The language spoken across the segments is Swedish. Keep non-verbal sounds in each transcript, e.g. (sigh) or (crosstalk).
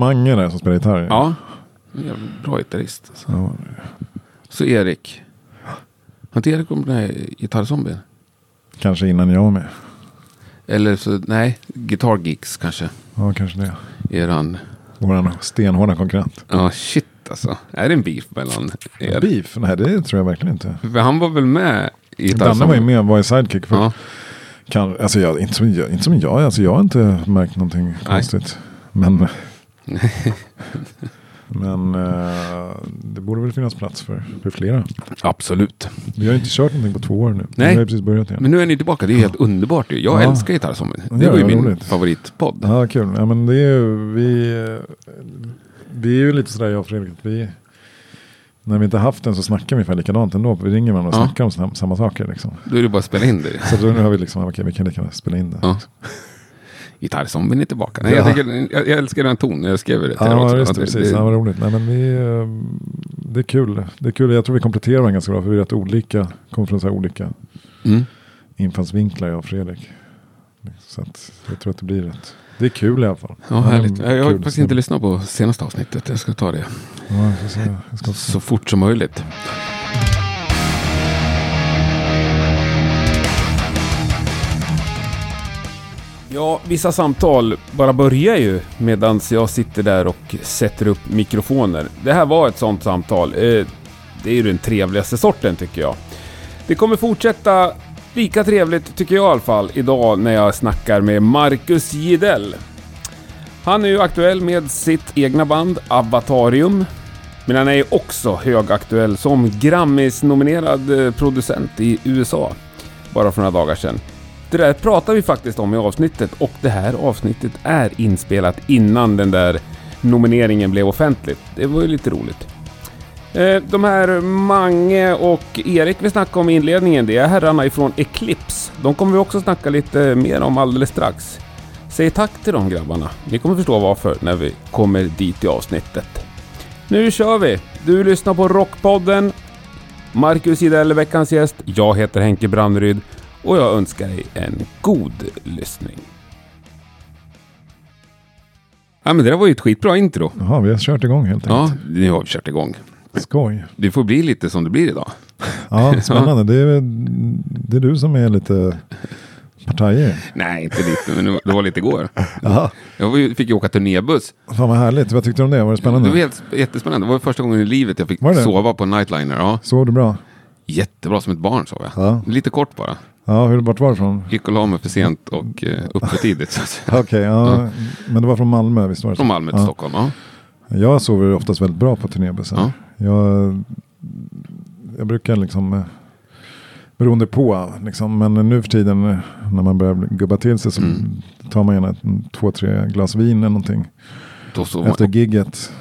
Mange där som spelar gitarr. Ja. Bra gitarrist. Alltså. Ja. Så Erik. Har inte Erik kommit med i Gitarrzombie? Kanske innan jag var med. Eller så, nej, Guitar Geeks kanske. Ja, kanske det. Eran, Vår stenhårda konkurrent. ja shit alltså. Är det en beef mellan er? Beef? Nej, det tror jag verkligen inte. För han var väl med i Danne var ju med var i sidekick. För Ja. kan, alltså jag, inte, som jag, inte som jag, alltså jag har inte märkt någonting konstigt. Men, (laughs) men eh, det borde väl finnas plats för, för flera. Absolut. Vi har inte kört någonting på två år nu. Nej. Vi har precis börjat igen. Men nu är ni tillbaka. Det är helt underbart ju. Jag Ja. älskar Gitarrzombie. Ja, Det var ju min roligt. favoritpodd. Ja, kul. Ja, men det är ju, vi, eh, vi är ju lite sådär jag och Fredrik. att Vi, när vi inte haft den så snackar vi ungefär likadant ändå. Vi ringer varandra och Ja. snackar om samma, samma saker. Liksom. Då är det bara att spela in det. Så då nu har vi liksom, okej vi kan lika gärna spela in det. Ja. Gitarrzombien är tillbaka. Nej, Ja. jag, tycker, jag, jag älskar den tonen. Jag skrev det till er Ja, också. just det, precis. Ja, vad roligt. Nej, men vi, eh, det är kul. Det är kul. Jag tror vi kompletterar varandra ganska bra. För vi är rätt olika. Kommer från så här olika Mm. infallsvinklar jag och Fredrik. Så att jag tror att det blir rätt. Det är kul i alla fall. Ja, härligt. men Jag har faktiskt inte lyssnat på senaste avsnittet. Jag ska ta det Ja, jag ska. Jag ska så fort som möjligt. Ja, vissa samtal bara börjar ju medan jag sitter där och sätter upp mikrofoner. Det här var ett sånt samtal. Eh, det är ju den trevligaste sorten tycker jag. Det kommer fortsätta lika trevligt tycker jag i alla fall idag när jag snackar med Marcus Gidell. Han är ju aktuell med sitt egna band Avatarium. Men han är ju också högaktuell som Grammis-nominerad eh, producent i USA. Bara för några dagar sedan. Det där pratar vi faktiskt om i avsnittet och det här avsnittet är inspelat innan den där nomineringen blev offentlig. Det var ju lite roligt. Eh, de här Mange och Erik vi snackade om i inledningen, det är herrarna ifrån Eclipse. De kommer vi också snacka lite mer om alldeles strax. Säg tack till de grabbarna. Ni kommer förstå varför när vi kommer dit i avsnittet. Nu kör vi! Du lyssnar på Rockpodden. Marcus Idell är veckans gäst. Jag heter Henke Branneryd och jag önskar dig en god lyssning. Ja men det där var ju ett skitbra intro. Jaha, vi har kört igång helt Ja, enkelt. nu har vi kört igång. Skoj. Det får bli lite som det blir idag. (laughs) Ja, spännande. Det är, det är du som är lite partajig. Nej, inte lite, men det var lite igår. Jag fick ju åka turnébuss. Fan vad härligt. Vad tyckte du om det? Var det Det spännande? var helt, jättespännande. Det var första gången i livet jag fick det? sova på nightliner. Ja, Sov du bra? jättebra som ett barn sov jag. Ja. Lite kort bara. Ja, hur vart var det ifrån? Gick och la mig för sent och eh, upp för tidigt. Så att säga. (laughs) Okej, ja. Men det var från Malmö, visst var det? Från Malmö till ja. Stockholm. Ja. Jag sover oftast väldigt bra på turnébussar. Ja. Jag, jag brukar liksom, eh, beroende på, liksom, men nu för tiden eh, när man börjar gubba till sig så Mm. tar man gärna ett, två, tre glas vin eller någonting efter man. gigget.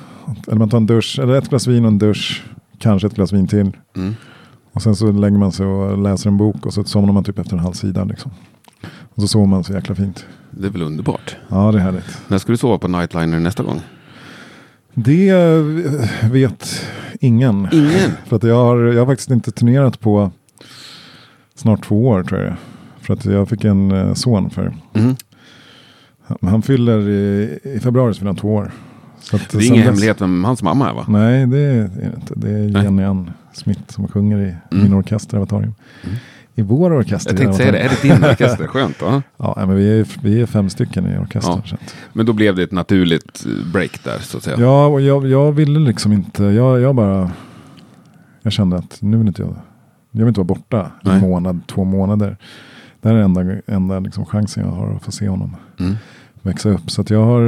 Eller man tar en dusch, eller ett glas vin och en dusch, kanske ett glas vin till. Mm. Och sen så lägger man sig och läser en bok och så somnar man typ efter en halv sida. Liksom. Och så sover man så jäkla fint. Det är väl underbart. Ja, det är härligt. När ska du sova på nightliner nästa gång? Det eh, vet ingen. Ingen. (laughs) För att jag har, jag har faktiskt inte turnerat på snart två år tror jag. För att jag fick en eh, son för. Mm. Han- Han fyller i, i februari så fyller han två år. Att Det är ingen dess- hemlighet vem hans mamma är va? Nej, det är inte. Det är. Jenny Ann Smith som sjunger i Mm. min orkester Avatarium. Mm. I vår orkester. Jag tänkte säga det, är det din (laughs) orkester? Skönt va? Ja, men vi är, vi är fem stycken i orkestern. Ja. Men då blev det ett naturligt eh, break där så att säga. ja, och jag, jag ville liksom inte. Jag, jag bara. Jag kände att nu vill inte jag. Jag vill inte vara borta Nej. en månad, två månader. Det här är enda, enda liksom chansen jag har att få se honom Mm. Växa upp. Så jag, har,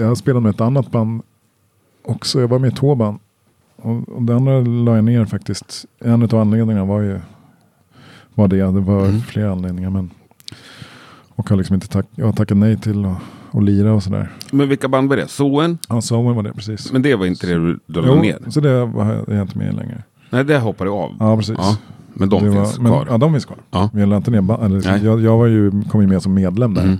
jag har spelat med ett annat band också. Jag var med i två band. Och, och det andra la jag ner faktiskt. En av anledningarna var ju var det. Det var Mm. flera anledningar. Men, och har liksom inte tack, jag har tackat nej till att och lira och sådär. Men vilka band var det? Soen? Ja, Somen var det precis. Men det var inte det du, du la ner? så det var jag inte med längre. Nej, det hoppade du av. Ja, precis. Ja, men de det finns var, men, kvar. Ja, de finns kvar. Ja. Vi la inte ner ba- eller, liksom, Nej. jag, jag var ju, kom ju med som medlem där. Mm.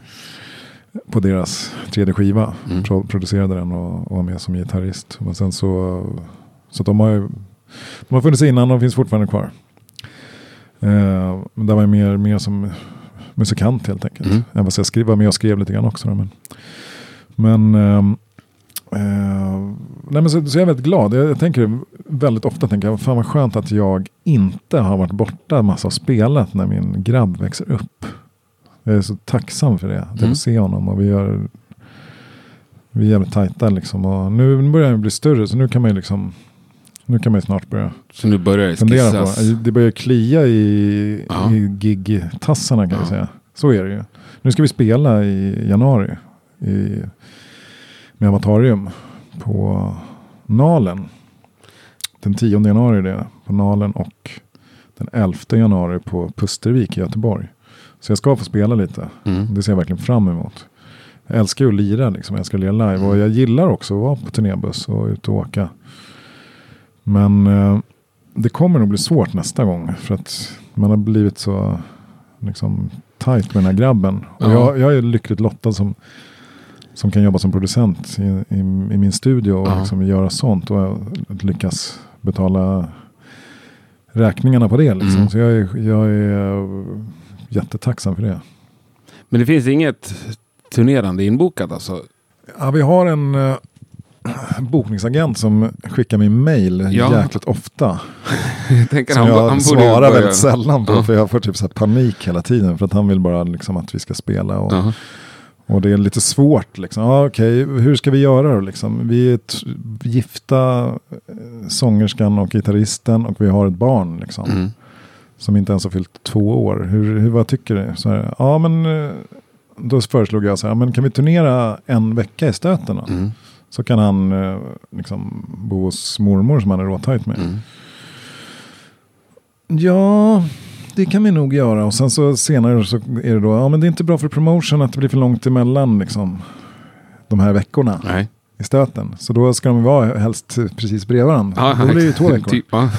På deras tredje skiva. Mm. Pro, producerade den och, och var med som gitarrist. Och sen så, så de har ju de har funnits innan och finns fortfarande kvar. Eh, men där var jag mer, mer som musikant helt enkelt. Mm. Även fast jag skrev, var med och skrev lite grann också. Då, men men ehm, Eh, nej men så, så jag är väldigt glad. Jag, jag tänker väldigt ofta, tänker jag, fan vad skönt att jag inte har varit borta massa och spelat när min grabb växer upp. Jag är så tacksam för det. Att jag Mm. får se honom och vi gör vi är jävligt tajta liksom. Och nu börjar han bli större så nu kan man ju liksom nu kan man ju snart börja Så nu börjar det skissas. på. Det börjar klia i, Ja. i gig-tassarna kan Ja. jag säga. Så är det ju. Nu ska vi spela i januari i, med Amatarium på Nalen. Den 10 januari är det på Nalen och den 11 januari på Pustervik i Göteborg. Så jag ska få spela lite. Mm. Det ser jag verkligen fram emot. Jag älskar ju att lira, liksom. jag älskar att lira live. Och jag gillar också att vara på turnébuss och ut och åka. Men eh, det kommer nog bli svårt nästa gång. För att man har blivit så liksom, tight med den här grabben. Och Ja. jag, jag är lyckligt lottad som, som kan jobba som producent i, i, i min studio och Ja. liksom göra sånt. Och lyckas betala räkningarna på det. Liksom. Mm. Så jag är, jag är jättetacksam för det. Men det finns inget turnerande inbokat alltså? Ja, vi har en eh, bokningsagent som skickar mig mail Ja. jäkligt ofta. Jag (laughs) tänker Som han, jag han svarar väldigt sällan på. Ja. För jag får typ så panik hela tiden. För att han vill bara liksom att vi ska spela. Och, Ja. och det är lite svårt. Liksom. Ja, okej, hur ska vi göra då? Liksom? Vi är gifta, eh, sångerskan och gitarristen. Och vi har ett barn. Liksom, Mm. Som inte ens har fyllt två år. Hur, hur, vad tycker du? Så här, ja, men, eh, då föreslog jag så här, men kan vi turnera en vecka i stöten? Mm. Så kan han eh, liksom bo hos mormor som han är råtajt med. Mm. Ja, det kan vi nog göra. Och sen så senare så är det då, ja men det är inte bra för promotion att det blir för långt emellan liksom, de här veckorna Nej. I stöten. Så då ska de vara helst precis bredvid varandra. då blir det ju två veckor. typ, ja.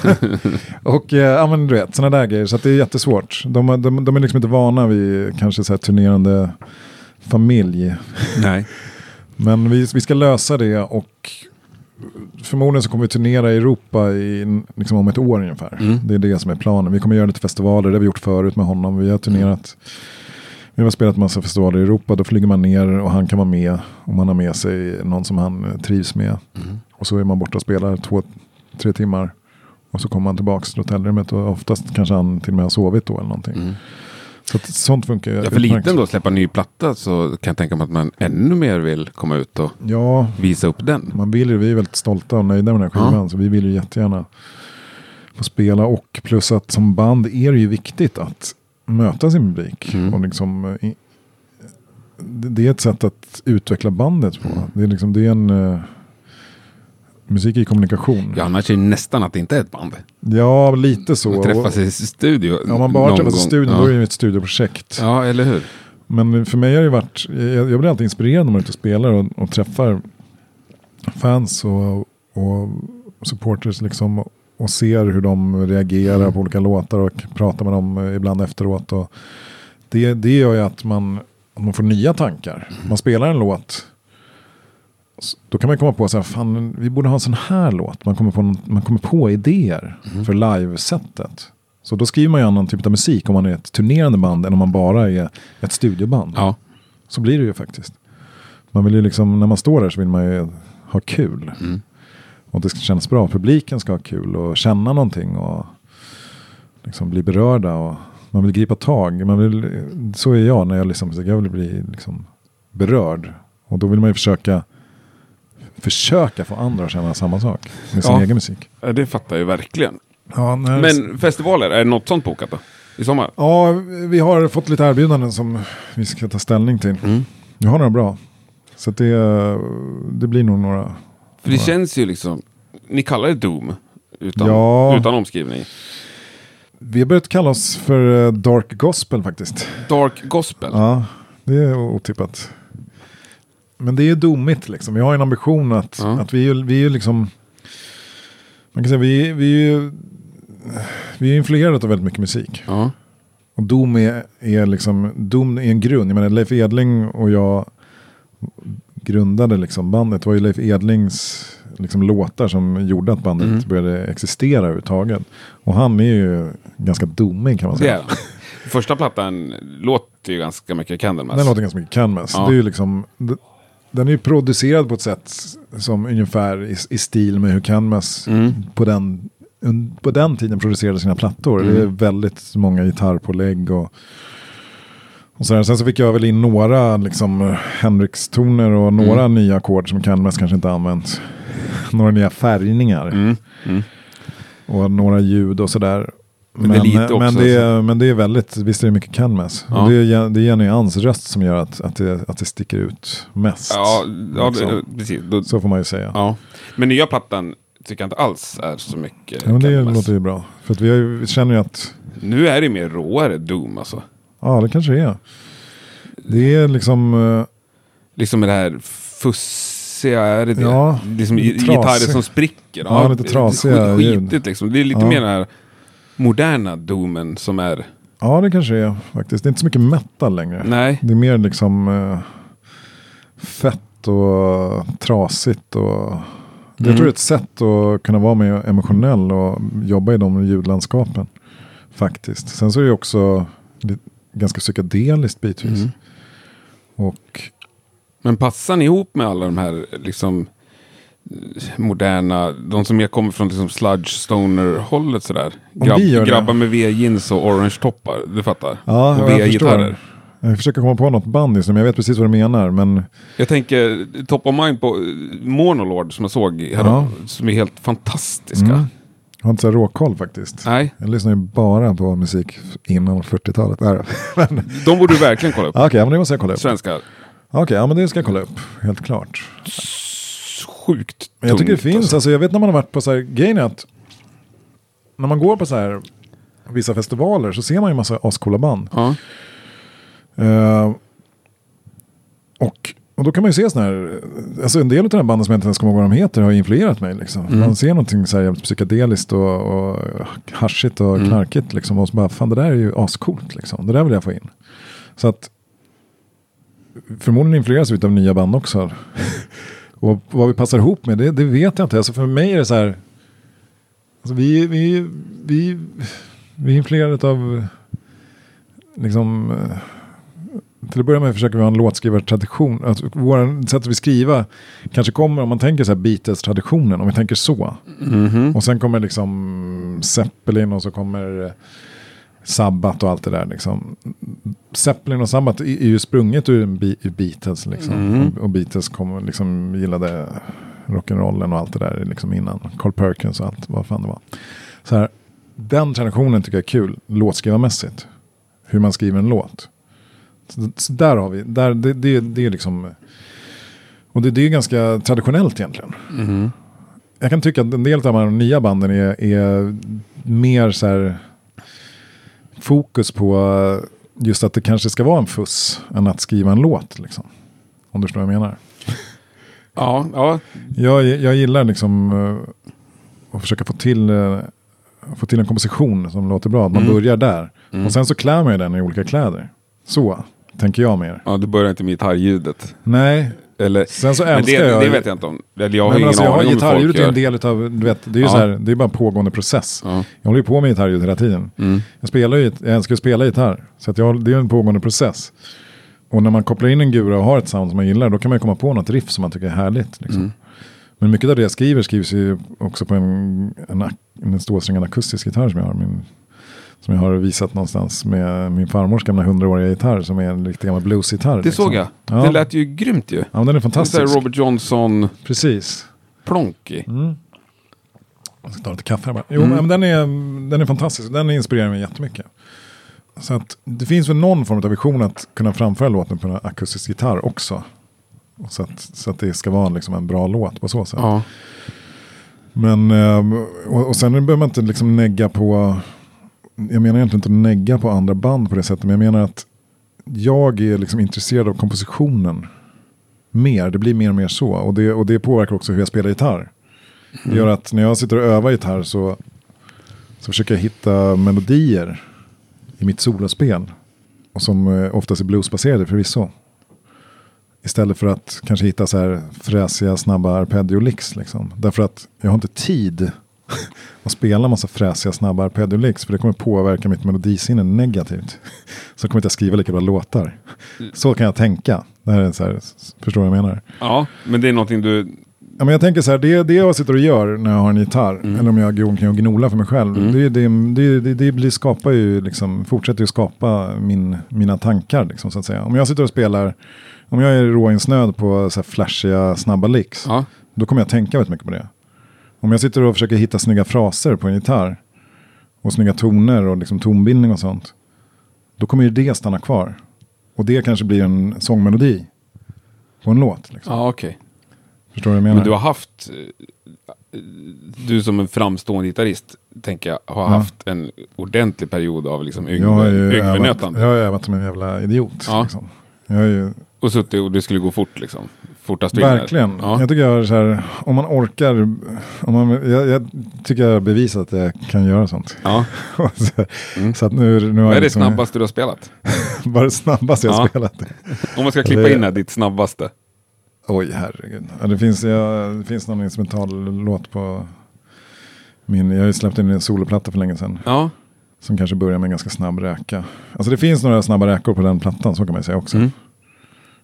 (laughs) Och eh, ja men du vet, sådana där grejer. Så det är jättesvårt. De, de, de är liksom inte vana vid kanske så här turnerande familj. Nej. (laughs) Men vi, vi ska lösa det och förmodligen så kommer vi turnera i Europa i, liksom om ett år ungefär. Mm. Det är det som är planen. Vi kommer göra lite festivaler, det har vi gjort förut med honom. Vi har turnerat, vi har spelat massa festivaler i Europa. Då flyger man ner och han kan vara med om man har med sig någon som han eh, trivs med. Mm. Och så är man borta och spelar två, tre timmar. Och så kommer man tillbaka till hotellrummet och oftast kanske han till och med har sovit då eller någonting. Mm. Så att sånt funkar ju Ja, för liten då, släppa ny platta så kan jag tänka mig att man ännu mer vill komma ut och Ja, visa upp den. Man vill ju, vi är väldigt stolta och nöjda med den här skivan. Så vi vill ju jättegärna få spela. Och plus att som band är det ju viktigt att möta sin publik. Mm. Och liksom, eh, i, det det är ett sätt att utveckla bandet på. Mm. Det är, liksom, det är en... eh, musik i kommunikation. Ja, annars är det nästan att det inte är ett band. Ja, lite så. Man träffas i studio Ja, om man bara träffas i gång. studion ja. då är det ju ett studioprojekt. Ja, eller hur? Men för mig har det varit, jag, jag blir alltid inspirerad när man är ute och spelar och, och träffar fans och, och supporters liksom. Och ser hur de reagerar Mm. på olika låtar och pratar med dem eh, ibland efteråt. Och det, det gör ju att man, man får nya tankar. Mm. Man spelar en låt. Då kan man komma på så här, fan vi borde ha en sån här låt. Man kommer på, man kommer på idéer Mm. för livesättet. Så då skriver man ju annan typ av musik om man är ett turnerande band än om man bara är ett studioband. Ja. Så blir det ju faktiskt. Man vill ju liksom, när man står där så vill man ju ha kul. Mm. Och det ska kännas bra. Publiken ska ha kul och känna någonting och liksom bli berörda. Och man vill gripa tag. Man vill, så är jag när jag liksom, jag vill bli liksom berörd. Och då vill man ju försöka försöka få andra att känna samma sak med sin Ja. egen musik. Det fattar jag verkligen. Ja, när, Men festivaler, är det något sånt bokat då? I sommar? ja, vi har fått lite erbjudanden som vi ska ta ställning till. Mm. Vi har några bra. Så det, det blir nog några. För det känns ju liksom, ni kallar det Doom. Utan, Ja. utan omskrivning. Vi har börjat kalla oss för eh, Dark Gospel faktiskt. Dark Gospel. Ja, det är otippat. Men det är domigt liksom. Vi har en ambition att, Ja. att vi, är, ju- vi är ju liksom... Man kan säga vi, vi är ju... Vi är influerade av väldigt mycket musik. Ja. Och Doom är, är liksom, Doom är en grund. Jag menar Leif Edling och jag grundade liksom bandet. Det var ju Leif Edlings liksom låtar som gjorde att bandet Mm. började existera överhuvudtaget. Och han är ju ganska domig kan man säga. den. Första plattan låter ju ganska mycket Candlemass. Den låter ganska mycket Canvas. Ja. Det är ju liksom, den är ju producerad på ett sätt som ungefär i, i stil med hur Canvas Mm. på, den, på den tiden producerade sina plattor. Mm. Det är väldigt många gitarrpålägg och, och sådär. Sen så fick jag väl in några liksom, Hendrix-toner och några Mm. nya ackord som Canvas kanske inte använt. några nya färgningar Mm. Mm. och några ljud och sådär. Men det lite också men, det är, men det är väldigt, visst är det mycket Canvas. Ja. Och det, är, det är Jenny Ans röst som gör att, att, det, att det sticker ut mest. Ja, ja det, Liksom. precis. Då, Så får man ju säga. ja. Men nya plattan tycker jag inte alls är så mycket Ja, men det Canvas. låter ju bra. För att vi, ju, vi känner ju att, Nu är det mer råare Doom alltså. Ja det kanske det är. Det är liksom, eh, Liksom med det här fussiga, är det det? Ja, liksom lite gi- gitarrer som spricker. Ja, lite trasiga skit- ljud. Skitigt liksom. Det är lite Ja. mer den här moderna Doomen som är... ja det kanske det är faktiskt. Det är inte så mycket metal längre. Nej. Det är mer liksom eh, fett och trasigt. Och, Jag Mm. tror det är ett sätt att kunna vara mer emotionell och jobba i de ljudlandskapen. Faktiskt. Sen så är det också ganska psykedeliskt bitvis. Mm. Och Men passar ni ihop med alla de här liksom moderna, de som mer kommer från liksom sludge stoner hållet sådär? Det? grabbar med V-jeans och orange-toppar, du fattar? ja, och. V-gitarrer. Jag försöker komma på något band men jag vet precis vad du menar. Men Jag tänker Top of Mind på Monolord som jag såg här, Ja. som är helt fantastiska. Mm. Har inte så råkoll faktiskt. Nej, Jag lyssnar ju bara på musik innan 40-talet. Nej, då. (laughs) Men- de borde du verkligen kolla upp. Okej, ja, men det måste jag kolla upp. Svenska. Okej, ja, men det ska jag kolla upp. Helt klart. Sjukt Men jag tycker det tungt, finns, alltså. alltså. jag vet när man har varit på så här, grejen att när man går på så här vissa festivaler så ser man ju massa ascoola band. Ja. Eh, och, och då kan man ju se sådana här, alltså en del av de här banden som jag inte ens kommer ihåg vad de heter har influerat mig. Liksom. Mm. Man ser någonting så här jävligt psykedeliskt och, och haschigt och Mm. knarkigt liksom. Och så bara, fan det där är ju ascoolt liksom. Det där vill jag få in. Så att förmodligen influeras vi av nya band också. (laughs) och vad vi passar ihop med, det, det vet jag inte. Alltså för mig är det så här, alltså vi, vi, vi, vi är influerade av liksom eh, till att börja med försöker vi ha en låtskrivartradition. Alltså, vår sätt att skriva kanske kommer, om man tänker så här Beatles-traditionen, om vi tänker så. Mhm. Och sen kommer liksom Zeppelin och så kommer eh, Sabbath och allt det där. Liksom. Zeppelin och Sabbath är ju sprunget ur Be- ur Beatles. Liksom. Mm. Och, och Beatles kom, liksom, gillade rock'n'rollen och allt det där liksom innan. Carl Perkins och allt, vad fan det var. Så här, den traditionen tycker jag är kul, låtskrivarmässigt. Hur man skriver en låt. Så, så där har vi, där, det, det, det är liksom... Och det, det är ganska traditionellt egentligen. Mhm. Jag kan tycka att en del av de här nya banden är, är mer så här fokus på just att det kanske ska vara en fuss än att skriva en låt. Liksom. Om du förstår vad jag menar. (laughs) Ja, ja. Jag, jag gillar liksom eh, att försöka få till, eh, få till en komposition som låter bra. Att man Mm. börjar där. Mm. Och sen så klär man ju den i olika kläder. Så tänker jag mer. ja, du börjar inte med gitarrljudet. Nej, Eller, sen så men älskar det, jag... det vet jag inte om. Eller jag har Nej, men ingen alltså, jag har aning hur folk gitarrljudet är en del av, du vet, det är ju Ja. så här, det är bara en pågående process. Ja. Jag håller ju på med gitarrljud hela tiden. Mm. Jag, spelar ju, jag älskar att spela gitarr. Så att jag, det är en pågående process. Och när man kopplar in en gura och har ett sound som man gillar, då kan man ju komma på något riff som man tycker är härligt. Liksom. Mm. Men mycket av det jag skriver skrivs ju också på en, en, en ståsträngad akustisk gitarr som jag har. Min, som jag har visat någonstans med min farmors gamla hundraåriga gitarr som är en riktig gammal bluesgitarr. Det liksom. såg jag. Ja. Det lät ju grymt ju. Ja, den är Det är fantastisk. Robert Johnson Precis. plonk i. Mm. Jag ska ta lite kaffe här bara. Jo, Mm. men den är, den är fantastisk. Den inspirerar mig jättemycket. Så att det finns väl någon form av vision att kunna framföra låten på en akustisk gitarr också. Så att, så att det ska vara liksom en bra låt på så sätt. Ja. Men, ehm, och, och sen behöver man inte liksom negga på, jag menar egentligen inte att negga på andra band på det sättet, men jag menar att jag är liksom intresserad av kompositionen mer, det blir mer och mer så. Och det, och det påverkar också hur jag spelar gitarr. Det gör att när jag sitter och övar gitarr så, så försöker jag hitta melodier i mitt solospel. Och som eh, oftast är bluesbaserade förvisso. Istället för att kanske hitta så här fräsiga, snabba arpeggio-licks. Liksom. Därför att jag har inte tid (laughs) att spela massa fräsiga, snabba arpeggio-licks. För det kommer påverka mitt melodisinne negativt. Så kommer inte jag skriva lika bra låtar. Så kan jag tänka. Det här är så här, förstår du vad jag menar? Ja, men det är någonting du... Ja, men jag tänker så här, det, det jag sitter och gör när jag har en gitarr, eller om jag går omkring och gnolar för mig själv, det, det, det, det, det blir, skapar ju, liksom, fortsätter ju skapa min, mina tankar, liksom, så att säga. Om jag sitter och spelar, om jag är råinsnöd på så här flashiga, snabba licks, Ja. då kommer jag tänka väldigt mycket på det. Om jag sitter och försöker hitta snygga fraser på en gitarr, och snygga toner och liksom tonbildning och sånt, då kommer ju det stanna kvar. Och det kanske blir en sångmelodi på en låt. Liksom. Ja, okej. Förstår du vad jag menar? Men du har haft... eh, Du som en framstående gitarrist, tänker jag, har haft en ordentlig period av liksom jag har ju övat som en jävla idiot. Ja. Liksom. Jag har ju, Och suttit och det skulle gå fort liksom. Fortast vinner. verkligen. Ja. Jag tycker jag så här, om man orkar, om man, jag, jag tycker jag har bevisat att jag kan göra sånt. ja. (laughs) så, så att nu, nu har Vad är jag det liksom, snabbaste du har spelat? (laughs) Bara det snabbaste jag har spelat. Om man ska klippa Det- in här, ditt snabbaste. Oj, herregud. Det, finns, ja, det finns någon instrumentallåt på min, jag har ju släppt in en soloplatta för länge sedan. Ja. Som kanske börjar med en ganska snabb räka. Alltså det finns några snabba räkor på den plattan, så kan man säga också. Mm.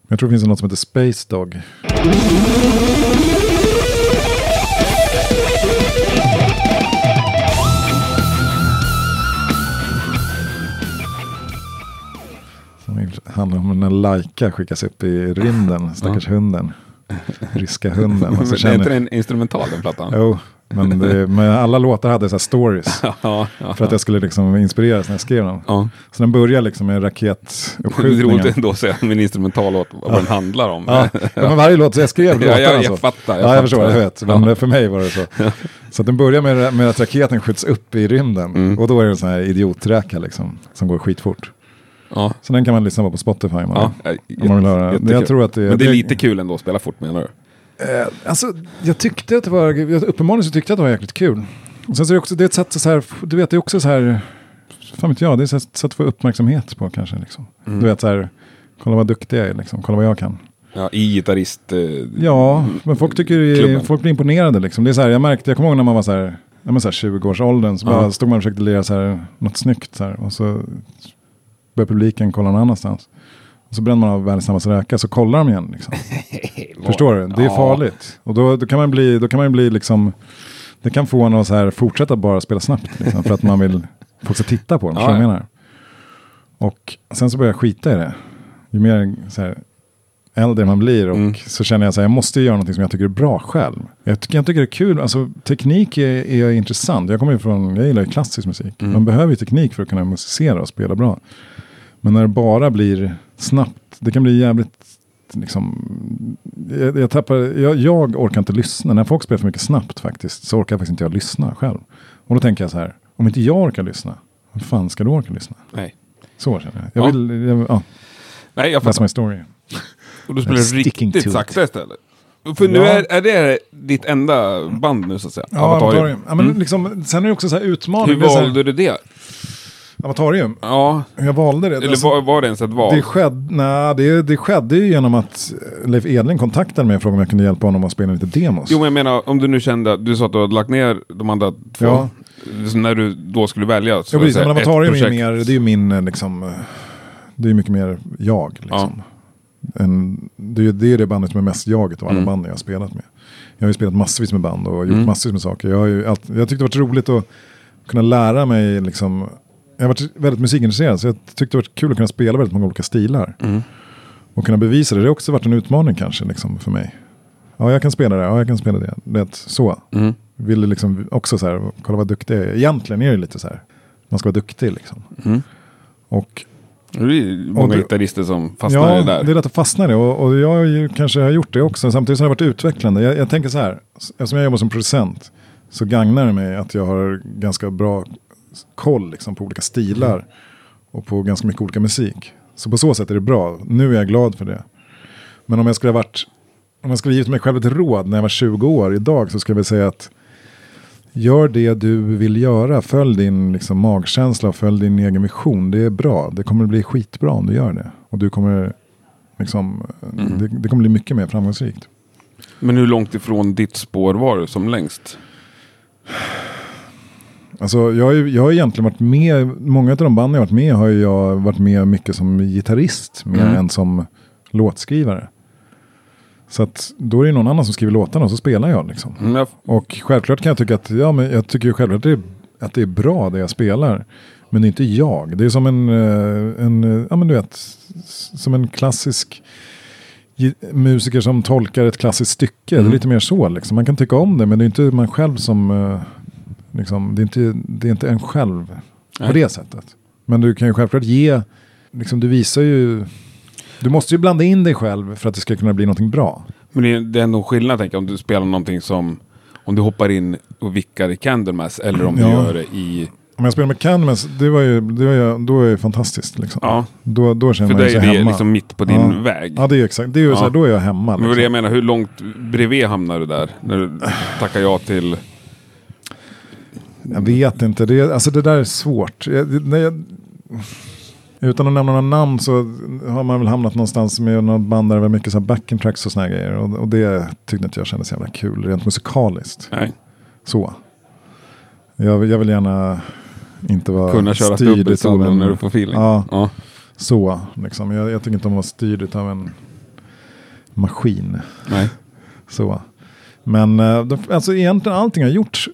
Jag tror det finns något som heter Space Dog. Som handlar om när Laika skickas upp i rymden, stackars hunden. Ryska hunden. Men (laughs) så det är inte känner, en instrumental den plattan? jo, men, det, men alla låtar hade så stories. (laughs) ja, ja. För att jag skulle liksom inspireras när jag skrev den. ja. Så den börjar liksom med (laughs) Det är roligt ändå att säga min instrumentallåt, vad den handlar om. Ja, ja, men varje låt, så jag skrev (laughs) Ja, låtarna jag- jag så. fattar, jag ja, jag fattar. förstår, jag vet. Men Ja. för mig var det så. Så den börjar med, med att raketen skjuts upp i rymden. Mm. Och då är det en sån här idioträka liksom, som går skitfort. Ja. Så den kan man lyssna på på Spotify. Man, Ja, om man vill höra. Jag tror att det, Men det är lite kul ändå att spela fort menar du? Eh, alltså, jag tyckte att det var, uppenbarligen så tyckte jag att det var jäkligt kul. Och sen så är det också, det är ett sätt så här, du vet det är också så här, fan vet jag, det är ett sätt att få uppmärksamhet på kanske. Liksom. Mm. Du vet så här, kolla vad duktig jag är liksom, kolla vad jag kan. Ja, i gitarrist... Eh, Ja, men folk tycker Klubben. folk blir imponerade liksom. Det är så här, jag märkte, jag kommer ihåg när man var så här, ja, men så här 20-årsåldern, så bara stod man och försökte lira så här, något snyggt så här, och så började publiken kolla någon annanstans. Och så bränner man av världens snabbaste räka, så kollar de igen. Liksom. (laughs) Förstår du? Det är farligt. Och då, då kan man bli, då kan man bli liksom, det kan få en att så här fortsätta bara spela snabbt. Liksom, för att man vill, folk ska titta på en. Ja, jag menar. Och sen så börjar jag skita i det. Ju mer så här, äldre man blir och Mm. så känner jag att jag måste göra något som jag tycker är bra själv. Jag tycker, jag tycker det är kul, alltså teknik är, är intressant. Jag kommer ju från, jag gillar ju klassisk musik. Mm. Man behöver ju teknik för att kunna musicera och spela bra. Men när det bara blir snabbt, det kan bli jävligt liksom, jag, jag, tappar, jag, jag orkar inte lyssna. När folk spelar för mycket snabbt faktiskt så orkar faktiskt inte jag lyssna själv. Och då tänker jag så här, om inte jag orkar lyssna, hur fan ska du orka lyssna? Nej. Så känner jag. Jag Ja. vill, jag, ja, Nej, jag that's my story. (laughs) Och du spelar to riktigt sakta istället. För nu Ja. är, är det ditt enda band nu så att säga? Ja, Avatarium. Ja, men Mm. liksom, sen är det också så här utmaning. Hur valde du det? Avatarium? Ja, jag valde det? eller Alltså, var, var det ens ett val? det, skedde, nej, det, det skedde ju genom att Leif Edling kontaktade mig och frågade om jag kunde hjälpa honom att spela lite demos. Jo men jag menar, om du nu kände du sa att du hade lagt ner de andra två. Ja. Så när du då skulle välja. Så Ja, var det precis. Men Avatarium är ju mer, det är ju min, eh, liksom, eh, det är mycket mer jag. Liksom. En, det, det är det bandet som är mest jaget av alla Mm. band jag har spelat med. Jag har ju spelat massvis med band och gjort Mm. massvis med saker. Jag, har ju jag tyckte det varit roligt att kunna lära mig, liksom, jag har varit väldigt musikintresserad så jag tyckte det varit kul att kunna spela väldigt många olika stilar. Mm. Och kunna bevisa det, det har också varit en utmaning kanske liksom, för mig. Ja, jag kan spela det, ja, jag kan spela det. det så. Mm. Ville liksom också så här, kolla vad duktig jag är. Egentligen är det lite så här, man ska vara duktig liksom. Mm. Och Det är många gitarrister som fastnar ja, i det där. det är lätt att fastna i det. Och, och jag ju, kanske har gjort det också. Samtidigt som det har varit utvecklande. Jag, jag tänker så här, eftersom jag jobbar som producent så gagnar det mig att jag har ganska bra koll liksom, på olika stilar och på ganska mycket olika musik. Så på så sätt är det bra. Nu är jag glad för det. Men om jag skulle ha varit, om jag skulle ha givit mig själv ett råd när jag var 20 år idag så skulle jag väl säga att Gör det du vill göra, följ din liksom, magkänsla och följ din egen vision. Det är bra, det kommer bli skitbra om du gör det. Och du kommer, liksom, Mm. det, det kommer bli mycket mer framgångsrikt. Men hur långt ifrån ditt spår var du som längst? Alltså, jag, har jag har egentligen varit med, många av de banden jag har varit med har ju jag varit med mycket som gitarrist mer Mm. än som låtskrivare. Så att då är det någon annan som skriver låtarna och så spelar jag liksom. Mm, jag, Och självklart kan jag tycka att, ja men jag tycker självklart att det, är, att det är bra det jag spelar. Men det är inte jag. Det är som en, eh, en eh, ja men du vet, som en klassisk musiker som tolkar ett klassiskt stycke. Det Mm. är lite mer så liksom. Man kan tycka om det men det är inte man själv som, eh, liksom, det, är inte, det är inte en själv på Nej. det sättet. Men du kan ju självklart ge, liksom du visar ju, du måste ju blanda in dig själv för att det ska kunna bli någonting bra. men det är, ändå skillnad tänker jag, om du spelar någonting som... Om du hoppar in och vickar i Candlemass eller om du Ja. gör det i... Om jag spelar med Canvas, det var ju, det var ju, då är det fantastiskt liksom. Ja, Då, då känner för man det sig är det hemma. liksom mitt på din Ja. väg. Ja, det är ju exakt. Det är ju Ja. så här, då är jag hemma. Men det det Liksom. jag menar, hur långt bredvid hamnar du där? När du tackar ja till... Jag vet inte, det, alltså det där är svårt. Jag, jag, utan att nämna några namn så har man väl hamnat någonstans med något band där det var mycket så här backing tracks och såna här grejer. Och, och det tyckte inte jag kändes jävla kul, rent musikaliskt. Nej, Så. Jag, jag vill gärna inte vara kunna köra styrd dubbelsolo en- när du får feeling. Ja, Ja. så. Liksom. Jag, jag tycker inte om att vara styrd av en maskin. Nej. Så. Men eh, alltså egentligen allting har gjort eh,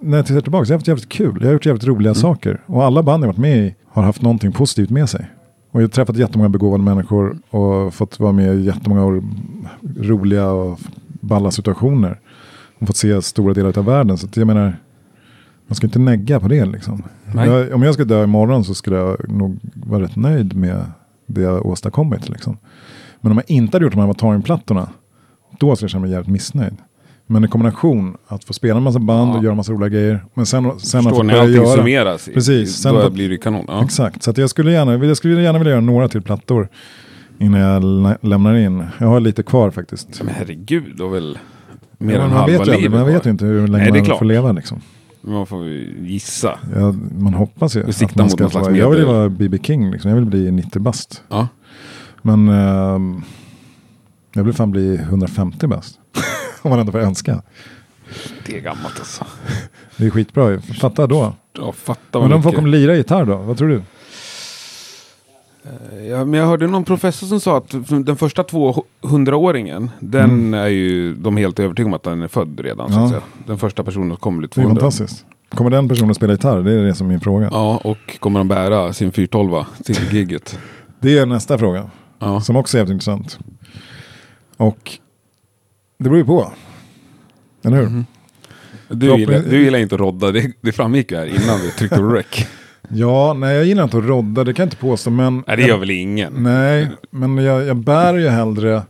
när jag tittar tillbaka så har jag haft jävligt kul. Jag har gjort jävligt roliga Mm. saker. Och alla band jag varit med i har haft någonting positivt med sig. Och jag har träffat jättemånga begåvade människor och fått vara med i jättemånga roliga och balla situationer. Och fått se stora delar av världen. Så jag menar, man ska inte negga på det liksom. Jag, om jag skulle dö imorgon så skulle jag nog vara rätt nöjd med det jag åstadkommit. Liksom. Men om jag inte hade gjort de här Avatarien-plattorna, då skulle jag känna mig jävligt missnöjd. Men i kombination, att få spela en massa band Ja. och göra en massa roliga grejer. Men sen, sen att Förstår ni? börja Allting göra. summeras. Precis, sen Då på- blir det kanon. Ja. Exakt, så att jag, skulle gärna, jag skulle gärna vilja göra några till plattor innan jag lä- lämnar in. Jag har lite kvar faktiskt. Men herregud, då väl mer Ja, än halva vet livet man vet ju inte hur länge Nej, man får leva liksom. Man får gissa. Ja, man hoppas ju. Att man mot ska vara, jag vill ju vara B.B. King, liksom. jag vill bli 90 bast. Ja. Men ehm, jag vill fan bli 150 bast. (laughs) Om man ändå får önska. Det är gammalt alltså. Det är skitbra ju. Fatta då. Ja, fatta Men folk mycket. kommer lira gitarr då? Vad tror du? Ja, men jag hörde någon professor som sa att den första 200-åringen, den Mm. är ju de helt övertygade om att den är född redan. Så Ja. Den första personen som kommer bli Det är 200. fantastiskt. Kommer den personen att spela gitarr? Det är det som är min fråga. Ja, och kommer de bära sin 412 till gigget? Det är nästa fråga. Ja. Som också är jävligt intressant. Och det beror ju på. Eller hur? Mhm. Du, gillar, du gillar inte att rodda, det, det framgick ju här innan vi tryckte på rec. (laughs) Ja, nej jag gillar inte att rodda, det kan jag inte påstå. Men Nej, det gör väl ingen? Nej, men jag, jag bär ju hellre...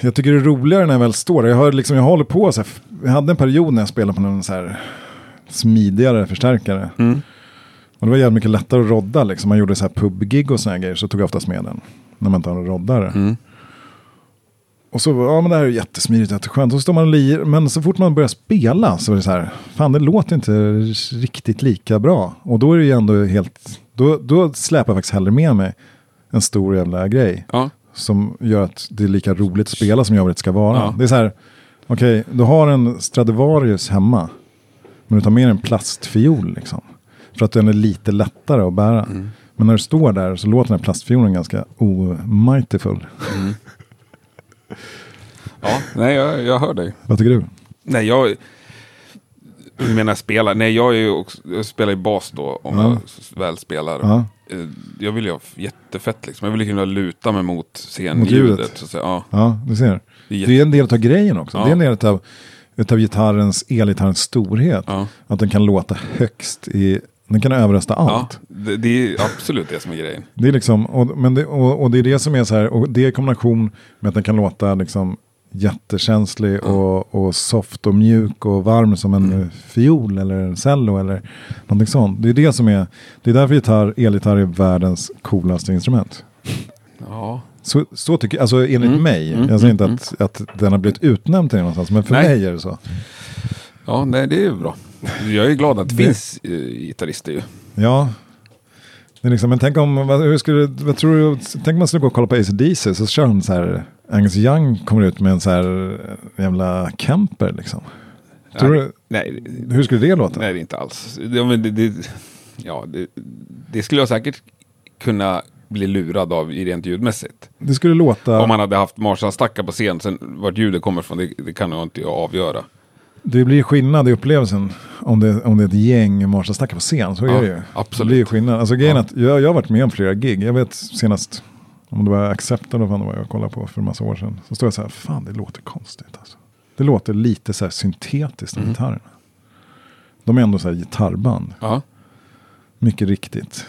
Jag tycker det är roligare när jag väl står där. Jag, har liksom, jag håller på så här. Jag hade en period när jag spelade på någon så här smidigare förstärkare. Mm. Och det var jävligt mycket lättare att rodda. Liksom. Man gjorde så här pubgig och såna här grejer. Så tog jag oftast med den. När man inte har en roddare. Mm. Och så, ja men det här är jättesmidigt, jätteskönt. Och så står man och lir. Men så fort man börjar spela så är det så här. Fan det låter inte riktigt lika bra. Och då är det ju ändå helt. Då, då släpar jag faktiskt hellre med mig en stor jävla grej. Ja. Som gör att det är lika roligt att spela som jag vill att det ska vara. Ja. Det är så här. Okej, du har en Stradivarius hemma. Men du tar med en plastfiol liksom. För att den är lite lättare att bära. Mm. Men när du står där så låter den här plastfiolen ganska omightyfull. (laughs) ja, nej jag, jag hör dig. Vad tycker du? Nej, jag... Du menar spela? Nej, jag, är ju också, jag spelar ju bas då, om Ja. jag väl spelar. Ja. Eh, Jag vill ju ha jättefett liksom. Jag vill ju kunna luta mig mot Mot scenljudet. ljudet. Så att säga. Ja, Ja, du ser. det är jätte- Det är en del av grejen också. Ja. Det är en del av, utav gitarrens, elgitarrens storhet. Att den kan låta högst i, den kan överrösta ja allt. det, det är absolut det som är grejen. Det är liksom, och, men det, och, och det är det som är så här, och det i kombination med att den kan låta liksom jättekänslig och, och soft och mjuk och varm som en Mm. fiol eller en cello eller någonting sånt. Det är det som är, det är därför gitarr, elgitarr är världens coolaste instrument. Ja, Så, så tycker jag, alltså enligt Mm, mig, mm, jag säger inte mm, att, att den har blivit utnämnd till någonstans, men för Nej. mig är det så. ja nej, det är ju bra. Jag är glad att det Det- finns eh, gitarrister ju. Ja. Det är liksom, men tänk om, vad, hur skulle, vad tror du, tänk om man skulle gå och kolla på AC/DC så kör han så här, Angus Young kommer ut med en så här eh, jävla camper liksom. Tror nej, du, nej, hur skulle det låta? nej, det är inte alls. Det, det, ja, det, det skulle jag säkert kunna bli lurad av rent ljudmässigt. Det skulle låta... Om man hade haft Marshall-stackar på scen, sen vart ljudet kommer ifrån, det, det kan jag inte avgöra. Det blir skillnad i upplevelsen om det, om det är ett gäng Marshall-stackar på scen. Så Ja, är det ju. absolut. Det blir skillnad. Alltså grejen Ja. att jag, jag har varit med om flera gig. Jag vet senast, om det var Accept eller vad det var jag kollade på för en massa år sedan. Så står jag så här, fan det låter konstigt alltså. Det låter lite så här syntetiskt Mm. av gitarrerna. De är ändå så här gitarrband. Ja, Mycket riktigt.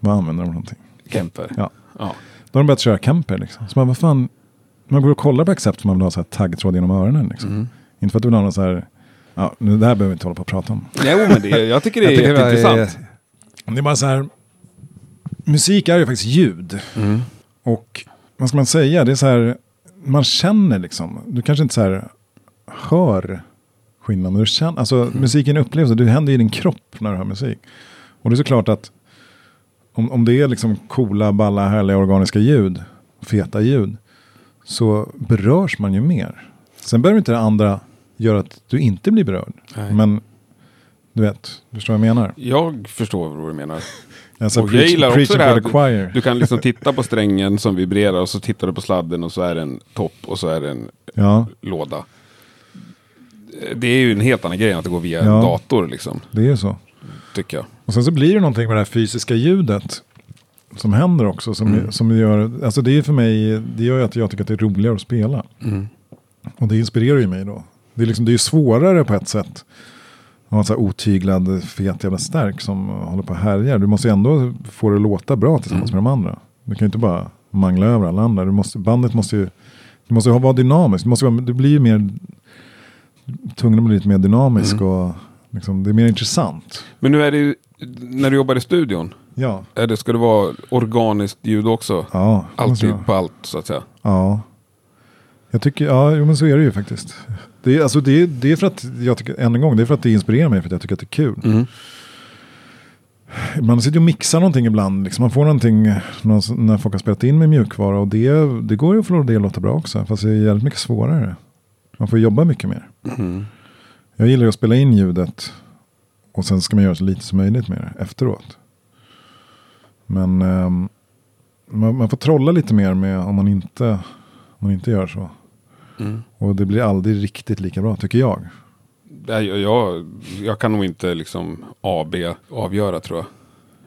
Vad använder de för någonting? Kemper. Ja. Ja. Då har de börjat köra Kemper liksom. Så man, vad fan, man går och kollar på Accept för man vill ha så här taggtråd genom öronen liksom. Mm. Inte för att du vill ha någon så här, ja, nu, det här behöver vi inte hålla på och prata om. (laughs) Jo, men det, jag tycker det är Jag tycker det är- jätteintressant. Det är bara så här, musik är ju faktiskt ljud. Mm. Och vad ska man säga, det är så här, man känner liksom, du kanske inte så här hör skillnaden, du känner, alltså musiken upplevs, det händer i din kropp när du hör musik. Och det är såklart att om, om det är liksom coola, balla, härliga organiska ljud, feta ljud, så berörs man ju mer. Sen behöver inte det andra göra att du inte blir berörd. Nej. Men du vet, du förstår vad jag menar? Jag förstår vad du menar. Alltså, Och jag gillar också det här. Du kan liksom (laughs) titta på strängen som vibrerar och så tittar du på sladden och så är det en topp och så är det en Ja, låda. Det är ju en helt annan grej än att det går via Ja. en dator liksom, det är så. tycker jag. Och sen så blir det någonting med det här fysiska ljudet som händer också. Som, Mm. som gör, alltså det är för mig, det gör ju att jag tycker att det är roligare att spela. Mm. Och det inspirerar ju mig då. Det är, liksom, det är svårare på ett sätt. Att ha en så här otyglad, fet jävla stärk som håller på och härjar. Du måste ändå få det att låta bra tillsammans Mm. med de andra. Du kan ju inte bara mangla över alla andra. Du måste, bandet måste ju, det måste vara dynamiskt. Det, måste vara, det blir ju mer, tvungen att bli lite mer dynamisk Mm. och liksom, det är mer intressant. Men nu är det ju, när du jobbar i studion, Ja, är det, ska det vara organiskt ljud också? ja. Alltid på allt så att säga. Ja. Jag tycker, ja, jo, men så är det ju faktiskt. Det är, alltså, det är, det är för att, jag tycker, än en gång, det är för att det inspirerar mig, för att jag tycker att det är kul. Mm. Man sitter och mixar någonting ibland, liksom. man får någonting någon, när folk har spelat in med mjukvara och det, det går ju att få det att låta bra också, fast det är jävligt mycket svårare. Man får jobba mycket mer. Mm. Jag gillar ju att spela in ljudet och sen ska man göra så lite som möjligt med det efteråt. Men ehm, man, man får trolla lite mer med om man inte, om man inte gör så. Mm. Och det blir aldrig riktigt lika bra tycker jag. Jag, jag, jag kan nog inte liksom AB avgöra tror jag.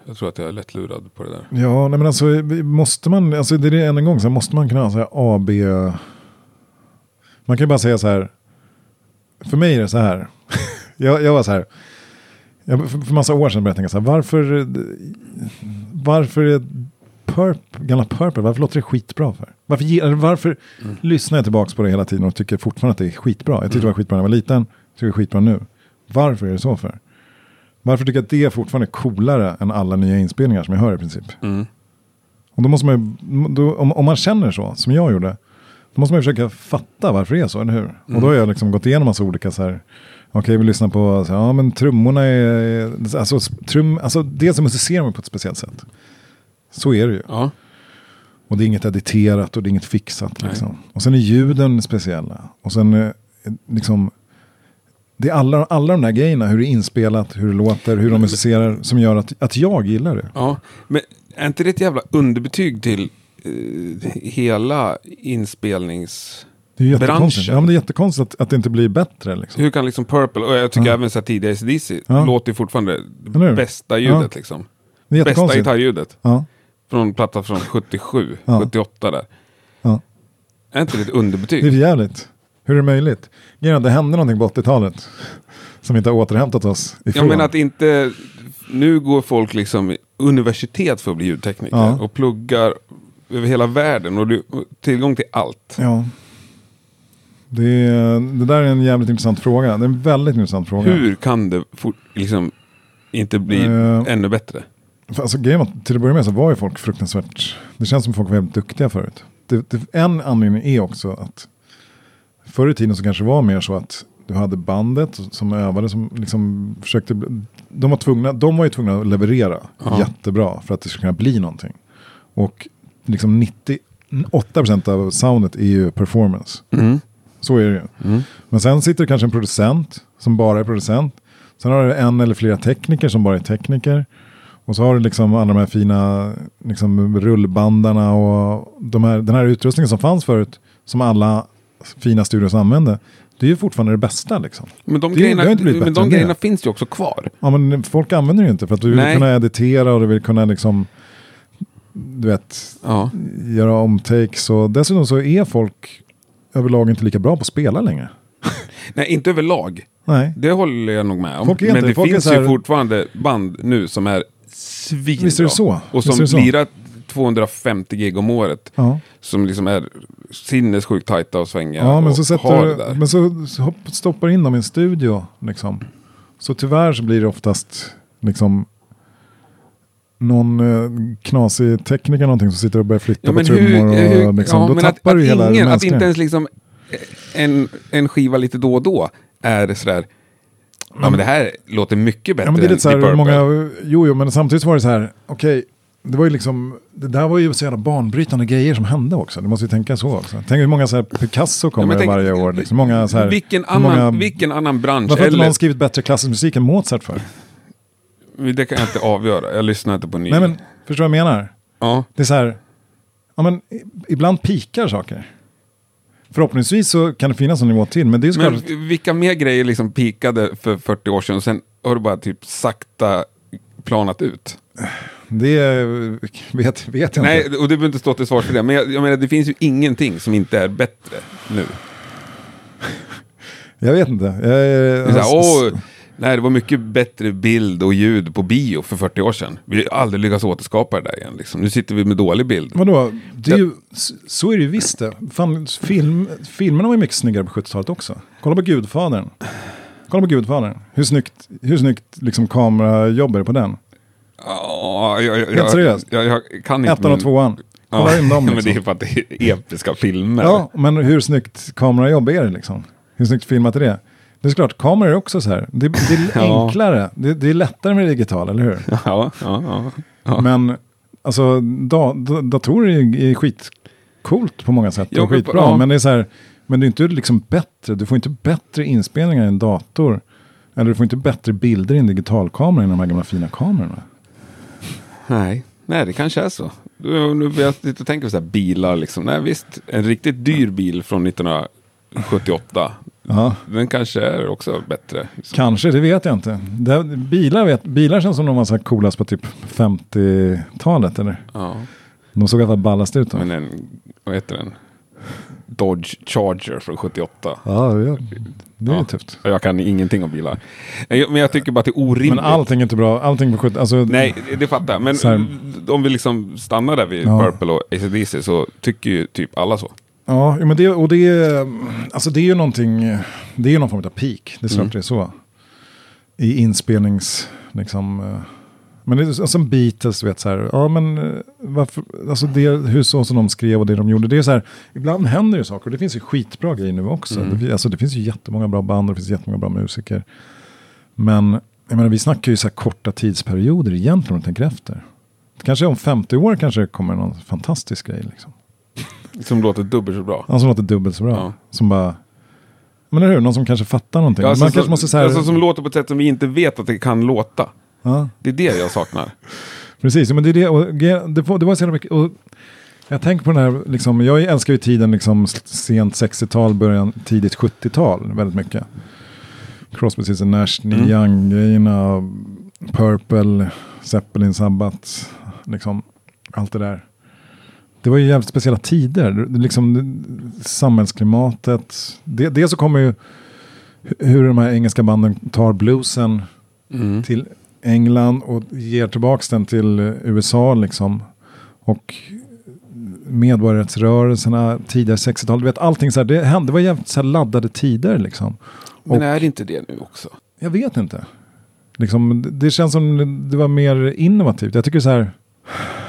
Jag tror att jag är lätt lurad på det där. Ja, nej men alltså måste man, alltså det är det än en gång, så här, måste man kunna ha så här A, B. Man kan ju bara säga så här. För mig är det så här. (laughs) jag, jag var så här. Jag, för, för massa år sedan började jag tänka så här. Varför, varför är Purp, gamla Purple, varför låter det skitbra för? Varför, varför lyssnar jag tillbaka på det hela tiden och tycker fortfarande att det är skitbra? Jag tyckte det var skitbra när jag var liten, tycker det är skitbra nu. Varför är det så för? Varför tycker jag att det är fortfarande coolare än alla nya inspelningar som jag hör i princip? Mm. Och då måste man då, om, om man känner så, som jag gjorde, då måste man försöka fatta varför det är så, eller hur? Och då har jag liksom gått igenom massa olika så här, okej vi lyssnar på, så, här, ja men trummorna är, alltså, trum, alltså dels så musicerar man på ett speciellt sätt. Så är det ju. Ja. Och det är inget editerat och det är inget fixat. Liksom. Och sen är ljuden speciella. Och sen eh, liksom, det är alla, alla de där grejerna, hur det är inspelat, hur det låter, hur de musicerar, som gör att, att jag gillar det. ja. Men är inte det ett jävla underbetyg till eh, hela inspelnings... Det är. Branschen. Ja, men det är jättekonstigt att, att det inte blir bättre. Liksom. Hur kan liksom Purple, och jag tycker Ja. även så här tidiga ACDC, Ja. låter ju fortfarande det bästa ljudet liksom. Det är Bästa gitarrljudet. Ja, Från platta från 77, Ja. 78 där. ja. Är inte det ett Det är underbetyg? jävligt. Hur är det möjligt? Grejen det hände någonting på 80-talet. Som inte har återhämtat oss ifrån. Jag menar att inte... Nu går folk liksom universitet för att bli ljudtekniker. Ja. Och pluggar över hela världen. Och du tillgång till allt. Ja. Det, det där är en jävligt intressant fråga. Det är en väldigt intressant fråga. Hur kan det fort, liksom inte bli Eh, ännu bättre? Alltså, grejen att till att börja med så var ju folk fruktansvärt, det känns som folk var väldigt duktiga förut. Det, det, en anledning är också att förr i tiden så kanske det var mer så att du hade bandet som övade som liksom försökte, de var, tvungna, de var ju tvungna att leverera Ja. jättebra för att det skulle kunna bli någonting. Och liksom 98% av soundet är ju performance. Mm. Så är det ju. Mm. Men sen sitter det kanske en producent som bara är producent. Sen har du en eller flera tekniker som bara är tekniker. Och så har du liksom alla de här fina liksom, rullbandarna och de här, den här utrustningen som fanns förut. Som alla fina studios använde. Det är ju fortfarande det bästa liksom. Men de Det- grejerna, det men de grejerna finns ju också kvar. Ja men folk använder det ju inte för att du vill Nej. kunna editera och du vill kunna liksom. Du vet, Ja. göra omtakes och dessutom så är folk överlag inte lika bra på att spela längre. (laughs) Nej, inte överlag. Nej. Det håller jag nog med om. Folk är Men det folk finns här- ju fortfarande band nu som är svinbra. Visst är det så. Och Visst är som det så. lirar 250 gig om året. Ja. Som liksom är sinnessjukt tajta och svängiga. Ja, men och så, har det sätter, där. men så hopp- stoppar in dem i en studio. Liksom. Så tyvärr så blir det oftast liksom någon eh, knasig tekniker någonting som sitter och börjar flytta Ja, på men trummor. hur, hur, och liksom, ja, då men att, tappar att, du hela ingen, att inte ens liksom en, en skiva lite då och då är sådär. Ja men det här låter mycket bättre Ja, men det är än lite så här, Deep många, jo, jo, men samtidigt var det så här, okej, det var ju liksom, det där var ju så jävla banbrytande grejer som hände också. Du måste ju tänka så också. Tänk hur många så här Picasso kommer men tänk- varje år. Liksom. Många så här, vilken, annan, många, vilken annan bransch, varför har inte eller, någon skrivit bättre klassisk musik än Mozart för? det kan jag inte avgöra, jag lyssnar inte på ny. Nej men, förstår du vad jag menar? ja. Det är så här, ja men ibland pikar saker. Förhoppningsvis så kan det finnas en nivå till, men det är Men såklart, vilka mer grejer liksom pikade för 40 år sedan och sen har du bara typ sakta planat ut? det vet, vet jag Nej, inte. och du behöver inte stå till svars för det, men jag, jag menar det finns ju ingenting som inte är bättre nu. Jag vet inte. Jag, Det är nej, det var mycket bättre bild och ljud på bio för 40 år sedan. Vi har aldrig lyckats återskapa det där igen. Liksom. Nu sitter vi med dålig bild. Vadå? Det är ju, så är det ju visst det. Fan, film, filmerna var ju mycket snyggare på 70-talet också. Kolla på Gudfadern. Kolla på Gudfadern. Hur snyggt, hur snyggt liksom kamerajobb är det på den? Ja, jag, jag, Helt seriöst. Jag, jag kan inte. Ettan och tvåan. Kolla Ja, in dem (laughs) men det är liksom. för att det är episka filmer. Ja, men hur snyggt kamerajobb är det liksom? Hur snyggt filmat är det? Det är klart, kameror är också så här. Det, det är (laughs) enklare. Det, det är lättare med det digitala, eller hur? ja, ja, ja. Men alltså, da, da, datorer är, är skitcoolt på många sätt. Och skitbra. ja. Men det är så här, men det är inte liksom bättre. Du får inte bättre inspelningar i en dator. Eller du får inte bättre bilder i en digitalkamera än de här gamla fina kamerorna. Nej. Nej, det kanske är så. Nu börjar jag tänka på så här bilar. Liksom. Nej, visst, en riktigt dyr bil från 1978. Ja, Den kanske är också bättre. Liksom. kanske, det vet jag inte. Det, bilar, vet, bilar känns som de var så coolast på typ 50-talet. Eller? Ja. De såg i alla fall ballast ut då. Men en, vad heter den? Dodge Charger från 78. Ja, ja, det är Ja. tufft. Jag kan ingenting om bilar. Men jag tycker bara att det är orimligt. Men allting är inte bra. Allting på 70 alltså, Nej, det fattar jag. Men om vi liksom stannar där vid Ja. Purple och ACDC så tycker ju typ alla så. Ja, men det, och det, alltså det är ju någonting, det är ju någon form av peak, det är Mm. det är så. I inspelnings, liksom, eh, men det är som Beatles, vet så här, ja men eh, varför, alltså det, hur så som de skrev och det de gjorde, det är så här, ibland händer det saker och det finns ju skitbra grejer nu också. Mm. Det, alltså det finns ju jättemånga bra band och det finns jättemånga bra musiker. Men jag menar, vi snackar ju så här korta tidsperioder egentligen om du tänker efter. Kanske om 50 år kanske det kommer någon fantastisk grej liksom. Som låter dubbelt så bra. Han som låter dubbelt så bra. Ja. Som bara... Men eller hur, någon som kanske fattar någonting. Ja, alltså, Man så, kanske måste säga... alltså, som låter på ett sätt som vi inte vet att det kan låta. ja, Det är det jag saknar. (laughs) precis, men det är det. Och, det, var, det var så jävla mycket... Och jag tänker på den här, liksom, jag älskar ju tiden liksom, sent 60-tal, början tidigt 70-tal väldigt mycket. Crosby, Stills Nash, Neil Mm. Young-grejerna, Purple, Zeppelin, Sabbath, liksom allt det där. Det var ju jävligt speciella tider. Liksom, samhällsklimatet. Det, dels så kommer ju hu- hur de här engelska banden tar bluesen Mm. till England och ger tillbaka den till USA liksom. Och medborgarrättsrörelserna, tidigare 60-tal, du vet allting så här, det, hände, det var jävligt så laddade tider liksom. Men Och- är det inte det nu också? Jag vet inte. Liksom, det känns som det var mer innovativt. Jag tycker så här,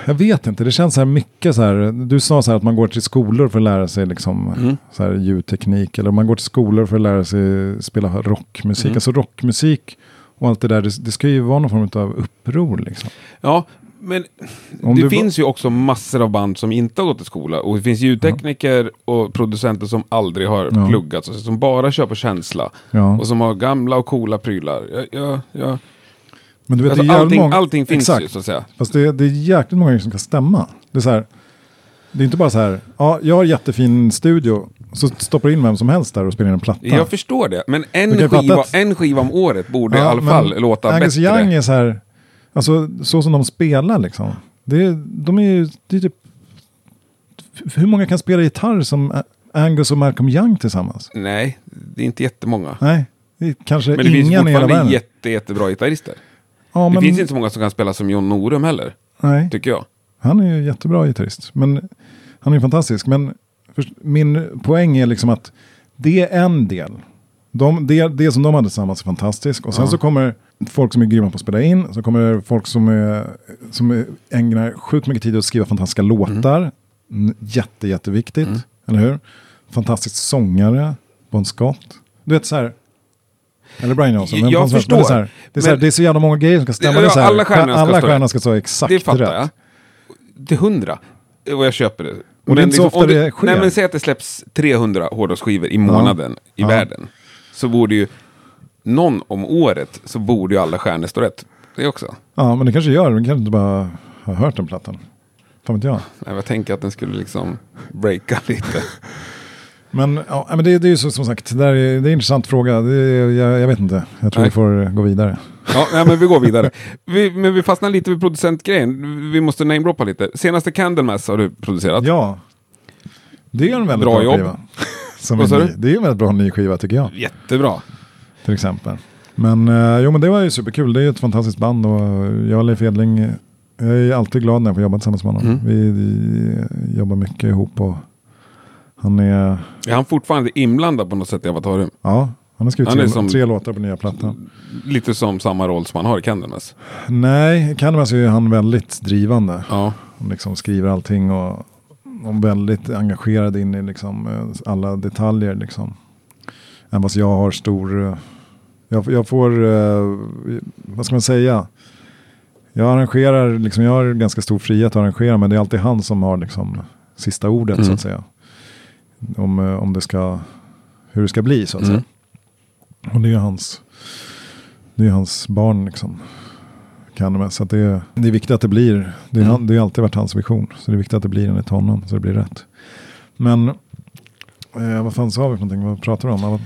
jag vet inte, det känns så här mycket så här, du sa så här att man går till skolor för att lära sig liksom Mm. så här ljudteknik. Eller man går till skolor för att lära sig spela rockmusik. Mm. Alltså rockmusik och allt det där, det, det ska ju vara någon form av uppror liksom. Ja, men Om det finns ju också massor av band som inte har gått i skola. Och det finns ljudtekniker och producenter som aldrig har Ja. pluggat. Som bara kör på känsla. Ja. Och som har gamla och coola prylar. Ja, ja, ja. Men du vet, Alltså, det allting, många- allting finns Exakt. ju så att säga. Fast det, det är jäkligt många grejer som kan stämma. Det är så här, det är inte bara så här, ja, jag har jättefin studio, så stoppar in vem som helst där och spelar in en platta. Jag förstår det, men en skiva, att- en skiva om året borde i Ja, alla men fall låta Angus bättre. Young är så här, alltså så som de spelar liksom. Det, de är ju, det är typ, hur många kan spela gitarr som Angus och Malcolm Young tillsammans? Nej, det är inte jättemånga. Nej, det kanske Men det finns ingen i hela fortfarande världen. jätte, jättebra gitarrister. Ja, Det men, finns inte så många som kan spela som John Norum heller, nej, tycker jag. han är ju jättebra gitarrist. Men han är ju fantastisk. Men först, min poäng är liksom att det är en del. De, det, det som de hade tillsammans är fantastiskt. Och sen Ja. så kommer folk som är grymma på att spela in. Så kommer folk som, är, som ägnar sjukt mycket tid åt att skriva fantastiska låtar. Mm. Jätte, jätteviktigt. Mm. Eller hur? Fantastisk sångare. Bon Scott. Du vet så här. Eller Brian Johnson. men Jag Scott, förstår, men Det är, så här, det, är så här, men- det är så jävla många grejer som ska stämma. Ja, det är så här, alla stjärnorna ska alla stjärnorna rätt. ska stå exakt Det fattar rätt. jag. Till hundra. Och jag köper det. det är inte så ofta om det sker. Nej men säg att det släpps 300 hårdrocksskivor i månaden i Ja. världen. Så borde ju någon om året så borde ju alla stjärnor stå rätt. Det också. Ja, men det kanske gör. Men kanske inte bara har hört den plattan. Fan vet jag. Nej, Jag tänker att den skulle liksom breaka lite. (laughs) Men, ja, men det, det är ju så, som sagt, det, är, det är en intressant fråga. Det jag, jag vet inte. Jag tror Nej. vi får gå vidare. Ja, nej, men vi går vidare. (laughs) Vi, men vi fastnar lite vid producentgrejen. Vi måste namedroppa lite. Senaste Candlemass har du producerat. Ja, det är en väldigt Bra bra, skiva. Som (laughs) en ny, det är en väldigt bra ny skiva tycker jag. Jättebra. Till exempel. Men, eh, jo, men det var ju superkul. Det är ju ett fantastiskt band. Och jag och Leif Edling, jag är alltid glad när jag får jobba tillsammans med honom. Mm. Vi, vi jobbar mycket ihop. Och han är, Är han fortfarande inblandad på något sätt i Avatarum? ja, han har skrivit Han tre, som- tre låtar på nya plattan. Lite som samma roll som han har i Candlemass. Nej, i Candlemass är han väldigt drivande. Ja. Han liksom skriver allting och, och väldigt engagerad in i liksom, eh, alla detaljer. Liksom. Än vad jag har stor... eh, Jag, jag får, eh, vad ska man säga? Jag arrangerar, liksom, jag har ganska stor frihet att arrangera men det är alltid han som har liksom, sista ordet så Mm. att säga. Om, eh, om det ska, hur det ska bli så att Mm. säga. Och det är hans, det är hans barn liksom. Candlemass. Så det, är, det är viktigt att det blir, det, är, Mm. det har alltid varit hans vision. Så det är viktigt att det blir enligt honom så det blir rätt. Men eh, vad fan sa vi för någonting? Vad pratar vi om?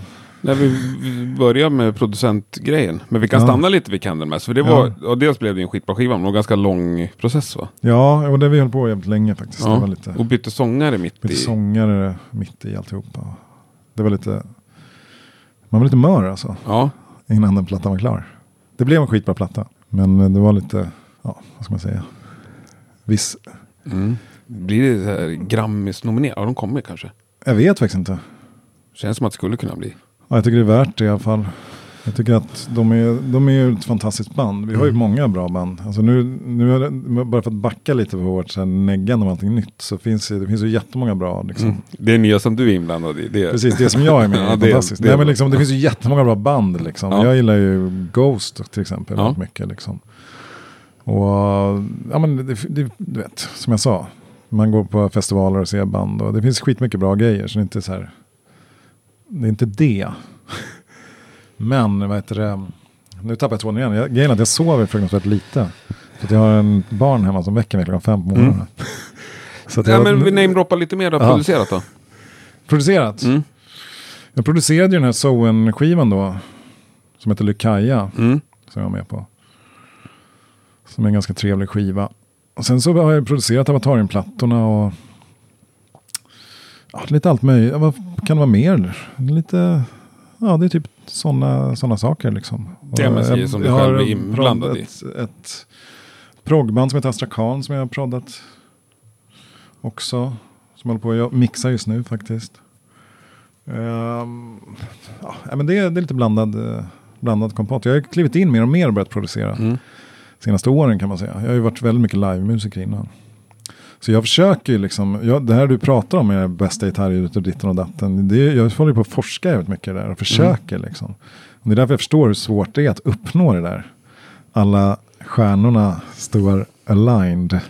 När vi, börjar med producentgrejen. Men vi kan Ja. stanna lite vid Candlemass. För det var, och dels blev det en skitbra skiva, men det var en ganska lång process va? Ja, och det vi höll på jävligt länge faktiskt. Ja. lite, Och bytte sångare mitt lite i. sångare mitt i alltihopa. Det var lite, man var lite mör alltså. Ja, Innan den plattan var klar. Det blev en skitbra platta. Men det var lite, ja vad ska man säga. Viss, mm. Blir det Grammis-nominerat? Ja, de kommer kanske. jag vet faktiskt inte. Känns som att det skulle kunna bli. Ja, jag tycker det är värt det i alla fall. Jag tycker att de är, de är ju ett fantastiskt band. Vi har ju Mm. många bra band. Alltså nu, nu är det, bara för att backa lite på vårt så här neggande om allting nytt. Så finns det, finns ju jättemånga bra. Liksom. Mm. Det nya som du är inblandad i. Det, Precis, det som jag är med (laughs) Ja, är det- fantastiskt. det- Nej, men liksom, det finns ju jättemånga bra band. Liksom. Ja. Jag gillar ju Ghost till exempel Ja. väldigt mycket. Liksom. Och ja, men det, det, du vet, som jag sa. Man går på festivaler och ser band. Och det finns skitmycket bra grejer. Så det är inte så här. Det är inte det. Men vad heter det. Nu tappar jag tråden igen. Jag, grejen är att jag sover fruktansvärt lite. Att jag har en barn hemma som väcker mig klockan fem på morgonen. Mm. Så ja, jag, men vi namedroppar lite mer har Ja. producerat då. producerat. Mm. Jag producerade ju den här Soen-skivan då. Som heter Lykaja. Mm. Som jag var med på. Som är en ganska trevlig skiva. Och sen så har jag producerat Avatarin-plattorna och ja, lite allt möjligt. Vad kan det vara mer? Lite, ja det är typ sådana såna saker liksom. Jag- som du jag själv är inblandad i. Ett, ett proggband som heter Astrakan som jag har proddat också. Som håller på att mixa just nu faktiskt. Ehm, ja, men det, är, det är lite blandad, eh, blandad kompott. Jag har klivit in mer och mer och börjat producera. Mm. Senaste åren kan man säga. Jag har ju varit väldigt mycket livemusiker innan. Så jag försöker ju liksom, jag, det här du pratar om är bästa gitarrljudet och ditten och datten. Det, jag håller på att forska jävligt mycket där och försöker liksom. Och det är därför jag förstår hur svårt det är att uppnå det där. Alla stjärnorna står aligned.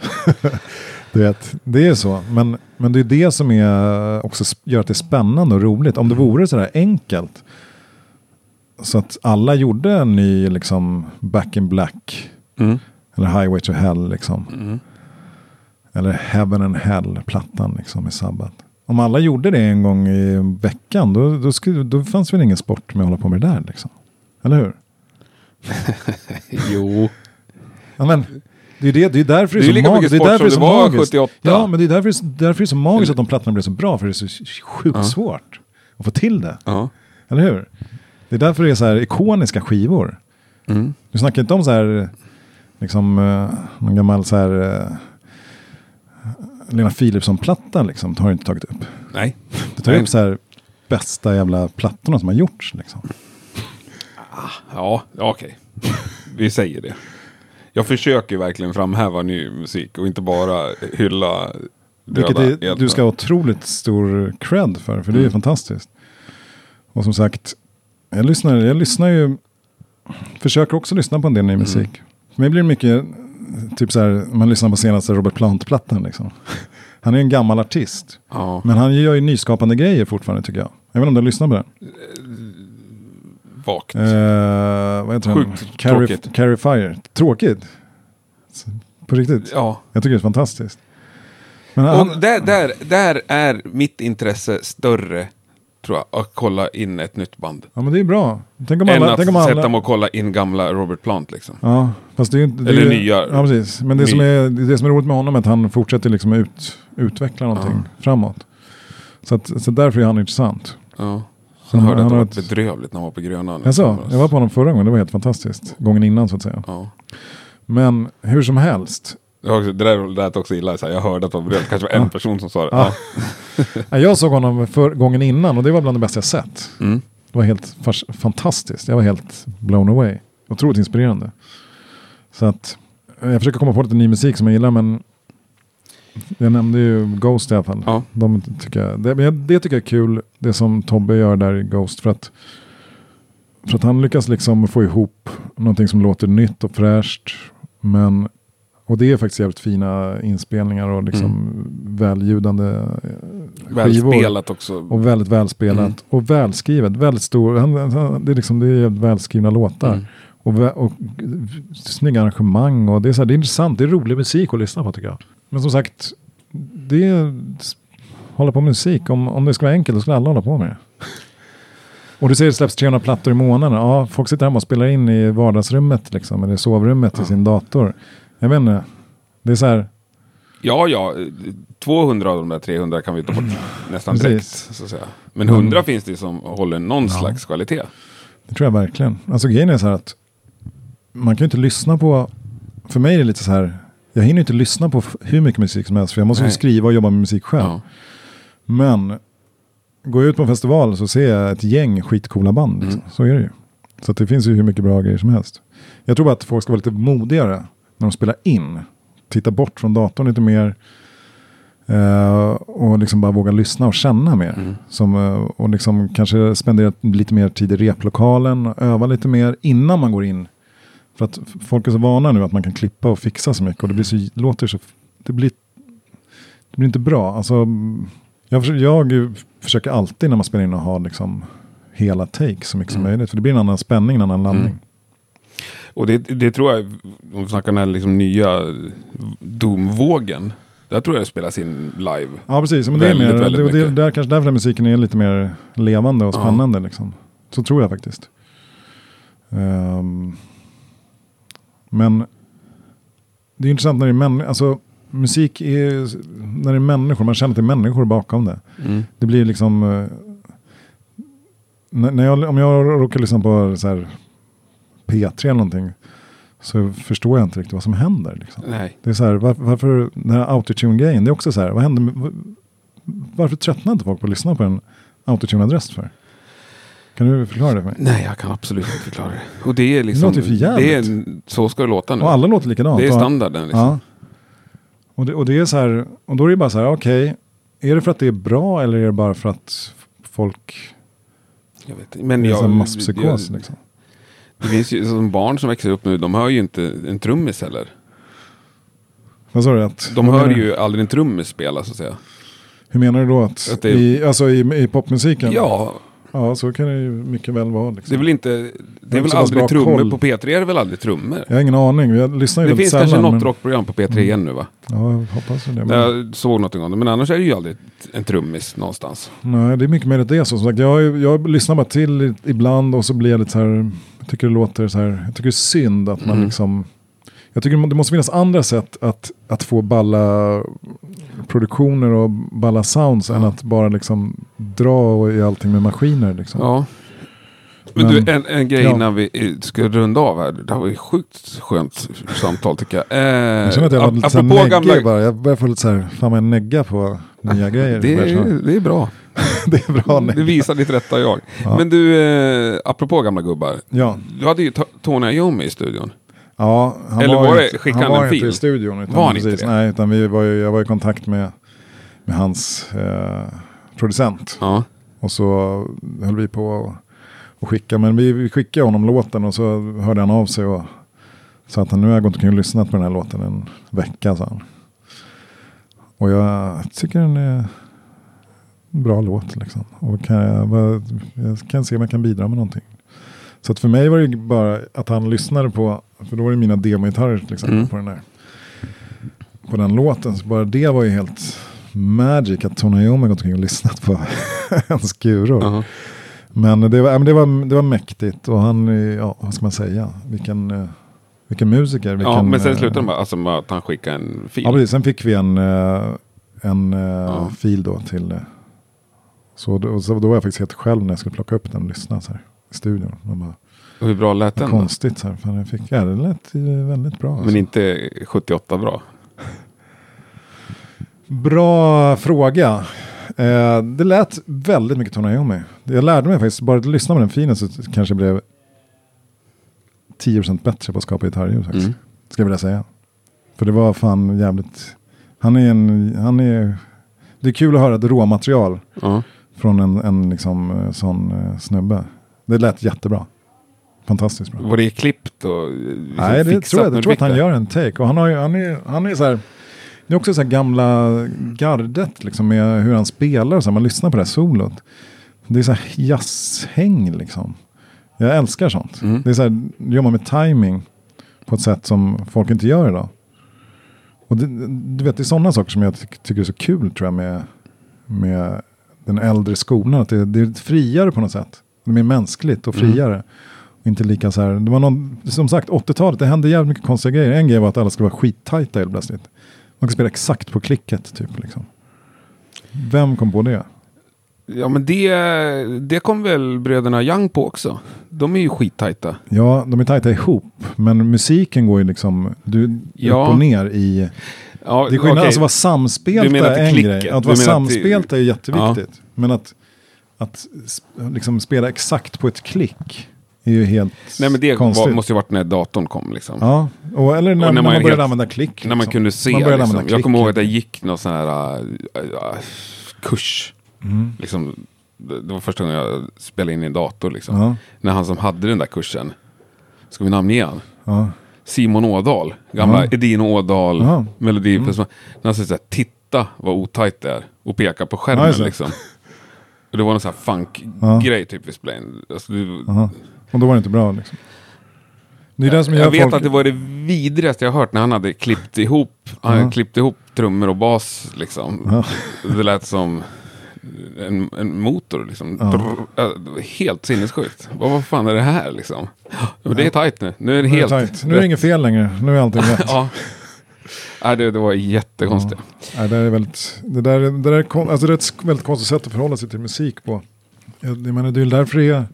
(laughs) du vet, det är så. Men, men det är det som är också gör att det är spännande och roligt. Om det vore sådär enkelt. så att alla gjorde en ny liksom Back in Black. Mm. Eller Highway to Hell liksom. Mm. Eller Heaven and Hell-plattan liksom i Sabbath. Om alla gjorde det en gång i veckan då, då, skulle, då fanns väl ingen sport med att hålla på med det där liksom. Eller hur? (laughs) Jo. Ja, men, det är, det, det är därför det är, Det är lika mycket magiskt. Det är sport därför det är som det var magiskt. 78. Ja, men det är därför, därför det är så magiskt att de plattorna blev så bra. För det är så sjukt Ja. svårt att få till det. Ja. Eller hur? Det är därför det är så här ikoniska skivor. Mm. Du snackar inte om så här, liksom, uh, någon gammal så här, uh, Lena Philipsson-platta liksom, har du inte tagit upp. Nej. (laughs) Du tar Nej. upp så här bästa jävla plattorna som har gjorts liksom. Ja, ja, okej. Vi säger det. Jag försöker verkligen framhäva ny musik och inte bara hylla Vilket är, du ska ha otroligt stor cred för, för det är Mm. fantastiskt. Och som sagt, jag lyssnar, jag lyssnar ju, försöker också lyssna på en del Mm. ny musik. För mig blir det mycket, typ så här, man lyssnar på senaste Robert Plant-plattan liksom. (laughs) Han är en gammal artist, Ja, men han gör ju nyskapande grejer fortfarande tycker jag. Jag vet inte om du har lyssnat på den. vagt. Eh, vad heter den? Sjukt Carry, tråkigt. Carry Fire. Tråkigt? På riktigt? Ja. Jag tycker det är fantastiskt. Men han, Och där, där, där är mitt intresse större, tror jag, att kolla in ett nytt band. ja men det är bra. Tänk om Än alla... att Tänk om sätta alla mig och kolla in gamla Robert Plant liksom. ja, fast det är ju inte... det är Eller nya. Ja, precis. Men det, Ny. som är, det som är roligt med honom är att han fortsätter liksom ut, utveckla någonting Ja. framåt. Så, att, så därför är han intressant. Ja. Han, hörde att han det har var ett, bedrövligt när han var på Grönan. jag, sa, jag var på honom förra gången, det var helt fantastiskt. Gången innan så att säga. Ja. Men hur som helst. Det, där lät också illa, så jag hörde att det kanske var en person som sa det. Ja. Ja. Ja, Jag såg honom för gången innan och det var bland det bästa jag sett. Mm. Det var helt fantastiskt. Jag var helt blown away. Otroligt inspirerande. Så att eh, jag försöker komma på lite ny musik som jag gillar men jag nämnde ju Ghost i alla fall. Ja. De tycker jag, det, det tycker jag är kul, det som Tobbe gör där i Ghost. För att, för att han lyckas liksom få ihop någonting som låter nytt och fräscht. Men, och det är faktiskt jävligt fina inspelningar och liksom väljudande eh, skivor. Välspelat också. Och väldigt välspelat Mm. och välskrivet. Väldigt stor. Han, han, det är liksom det är välskrivna låtar. Mm. Och, vä- och snygga arrangemang. Och det, är så här, det är intressant. Det är rolig musik att lyssna på tycker jag. Men som sagt. Det är, hålla på med musik. Om, om det ska vara enkelt då skulle alla hålla på med det. Och du säger det släpps 300 plattor i månaden. Ja, folk sitter hemma och spelar in i vardagsrummet. Liksom, eller sovrummet i sin dator. Jag vet inte. Det är så här. Ja, ja. 200 av de där 300 kan vi ta bort nästan Precis. direkt. Så att säga. Men Mm. 100 finns det som håller någon slags kvalitet. Det tror jag verkligen. Alltså grejen är så här att man kan ju inte lyssna på, för mig är det lite så här, jag hinner inte lyssna på hur mycket musik som helst för jag måste Nej. skriva och jobba med musik själv. Ja. Men går jag ut på en festival så ser jag ett gäng skitcoola band. Mm. Så är det ju. Så det finns ju hur mycket bra grejer som helst. Jag tror bara att folk ska vara lite modigare när de spelar in. Titta bort från datorn lite mer. eh, och liksom bara våga lyssna och känna mer. Mm. Som, eh, och liksom kanske spendera lite mer tid i replokalen. Och öva lite mer innan man går in. För att folk är så vana nu att man kan klippa och fixa så mycket. Och det blir så, låter så, det blir, det blir inte bra. Alltså, jag, försöker, jag försöker alltid när man spelar in och ha liksom hela take så mycket som Mm. möjligt. För det blir en annan spänning, en annan landning. Mm. Och det, det tror jag, om vi snackar den liksom nya Doom-vågen. Där tror jag det spelas in live. Ja, precis. Men det är Väldigt, mer, väldigt det, det, där, kanske därför den musiken är lite mer levande och Ja. spännande. Liksom. Så tror jag faktiskt. Ehm, men det är intressant när det är människor. Alltså, musik är när det är människor. Man känner att det är människor bakom det. Mm. Det blir liksom... eh, när när jag, om jag råkar lyssna på så här P3 eller någonting. Så förstår jag inte riktigt vad som händer. Liksom. Nej. Det är så här, var, varför den här autotune-grejen, det är också så här, vad händer med, var- varför tröttnar inte folk på att lyssna på en autotunad röst för? Kan du förklara det för mig? Nej, jag kan absolut inte förklara det. Och det är liksom... Det låter för det är, så ska det låta nu. Och alla låter likadant. det är standarden liksom. Ja. Och, det, och det är så här, och då är det bara så här, okej, är det för att det är bra eller är det bara för att folk, Jag vet inte. Men det är jag, en masspsykos jag, liksom? Det finns ju som barn som växer upp nu, de hör ju inte en trummis heller. Vad sa du? Att, De hör ju aldrig en trummis spela så att säga. Hur menar du då? Att, Att det- i, alltså i, i popmusiken? Ja, Ja, så kan det ju mycket väl vara. Liksom. Det är väl inte, det är väl aldrig trummor koll. på P3, är det väl aldrig trummor? Jag har ingen aning, jag lyssnar ju Det finns sällan. kanske något men- rockprogram på P3 igen nu va? Ja, jag hoppas det. Men... Jag såg något om det, men annars är det ju aldrig en trummis någonstans. Nej, det är mycket möjligt det är så. Som sagt, jag, jag lyssnar bara till ibland och så blir jag lite så här, tycker det låter så här, jag tycker det är synd att man Mm. liksom, jag tycker det måste finnas andra sätt att, att få balla produktioner och balla sounds än att bara liksom dra i allting med maskiner. Liksom. Ja. Men, Men- du, en, en grej ja. innan vi eh, ska runda av här. Det här var ju sjukt skönt samtal tycker jag. Eh, Jag känner att jag var lite apropå gamla... bara. Jag börjar få lite så här, fan vad jag neggar på nya grejer. Det är, det är bra. (laughs) det är bra Det negg. visar ditt rätta jag. Ja. Men du, eh, apropå gamla gubbar. Ja, Du hade ju To- Tony Iommi i studion. ja han Eller var, var det- inte- skickade han han var en inte i studion. Utan Var han inte precis, det? Nej, utan vi var ju, jag var i kontakt med, med hans eh, producent. Ja. Och så höll vi på och, skicka. Men vi, vi skickade honom låten och så hörde han av sig och sa att han nu har jag gått omkring och lyssnat på den här låten en vecka. Sa han. Och jag tycker den är bra låt. Liksom. Och kan jag, jag kan se om jag kan bidra med någonting. Så att för mig var det bara att han lyssnade på, för då var det mina demogitarrer till exempel Mm. på den där. På den låten, så bara det var ju helt magic att Tony Iommi gått omkring och lyssnat på (laughs) hans guror. Aha. Men det var, det, var, det var mäktigt och han, ja vad ska man säga, vilken, eh, vilken musiker. Vilken, ja, men sen eh, slutade det med, alltså, med att han skickade en fil. Ja, precis. Sen fick vi en, eh, en eh, Ja. fil då till, eh, så, då- så då var jag faktiskt helt själv när jag skulle plocka upp den och lyssna så här, i studion. Och bara, Och Hur bra lät den konstigt så här, fan jag fick, ja det lät väldigt bra. alltså. Men inte 78 bra. Bra fråga. Eh, det lät väldigt mycket Tony Iommi. Jag lärde mig faktiskt, bara att lyssna på den filen så kanske jag blev 10% bättre på att skapa gitarrljud faktiskt. Mm. Ska jag vilja säga. För det var fan jävligt, han är en, han är, det är kul att höra ett råmaterial Ja. Från en, en liksom, eh, sån eh, snubbe. Det lät jättebra. Fantastiskt bra. Var det klippt och liksom Nej, det tror jag, jag tror att han gör en take. Och han, har, ju- han, är, han är så här, det är också så här gamla gardet liksom med hur han spelar. och Så här, man lyssnar på det här solot. Det är så här jazzhäng liksom. Jag älskar sånt. Mm. Det är så här, gör man med timing på ett sätt som folk inte gör idag. Och det, du vet, det är sådana saker som jag ty- tycker är så kul tror jag med, med den äldre skolan. Att det, det är friare på något sätt. Det är mer mänskligt och Mm. friare. Och inte lika så här, det var någon, som sagt 80-talet, det hände jävligt mycket konstiga grejer. En grej var att alla skulle vara skittajta helt plötsligt. Man kan spela exakt på klicket typ. Liksom. Vem kom på det? Ja, men det, det kom väl bröderna Young på också. De är ju skittajta. Ja, de är tajta ihop, men musiken går ju liksom du, Ja. upp och ner i... Ja, Det är skillnad, okej. alltså vara samspelta att är en klicket? grej. Att vara samspelta är jätteviktigt. Men att, att liksom spela exakt på ett klick är ju helt Nej, men det konstigt. var, måste ju varit när datorn kom liksom. Ja, och, eller när, Och när, när man började helt- använda klick. När man liksom. kunde se. Man liksom. använda Jag klick, kommer ihåg att jag gick någon sån här äh, äh, kurs. Mm. Liksom, det det var första gången jag spelade in i en dator. Liksom. Ja, När han som hade den där kursen. Ska vi namnge han? ja. Simon Ådahl. Gamla Ja. Edin Ådahl. Ja. Melodi. Mm. När han säger såhär, titta vad otajt det är. Och pekar på skärmen det. liksom. Och det var någon sån här funk-grej typ vi spelade in. Alltså, du. Och då var det inte bra liksom. Det är det som gör jag vet folk... att det var det vidrigaste jag hört när han hade klippt ihop, han hade klippt ihop trummor och bas liksom. Det lät som en, en motor liksom. Ja. Brr, helt sinnessjukt. Vad, vad fan är det här liksom? Ja, men det är tajt nu. Nu är det Nu är, det helt... nu är det inget fel längre. Nu är allting (laughs) rätt. ja. Nej, det, det var jättekonstigt. Nej, det, är väldigt, det, där, det, där är, kon- alltså det är ett väldigt konstigt sätt att förhålla sig till musik på. Jag, jag menar, det är därför det är,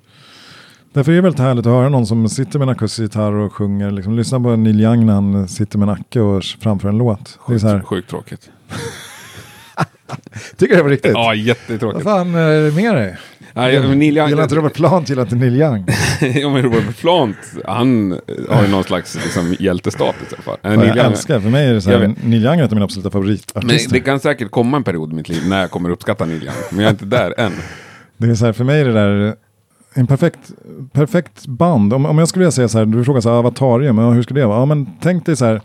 därför är det väldigt härligt att höra någon som sitter med en akustisk gitarr och sjunger. Liksom, lyssna på Neil Young när han sitter med en acke och framför en låt. Det är så här, Sjukt tråkigt. (laughs) (laughs) tycker du det var riktigt? Ja, Vad jättetråkigt. fan är det med dig? Nej, men Neil Young, Gillar inte Robert Plant, gillar inte Neil Young. (laughs) ja, men Robert Plant, han har ju någon slags liksom, hjältestatus i alla fall. Äh, Vad jag Young- älskar, för mig är det så Jag här. Neil Young är av mina absoluta Men favoritartister. det kan säkert komma en period i mitt liv när jag kommer uppskatta Neil Young. Men jag är inte där än. Det är så här, för mig är det där en perfekt, perfekt band. Om, om jag skulle vilja säga så här, du frågar så här, Avatarium, hur skulle det vara? Ja, men tänk dig så här,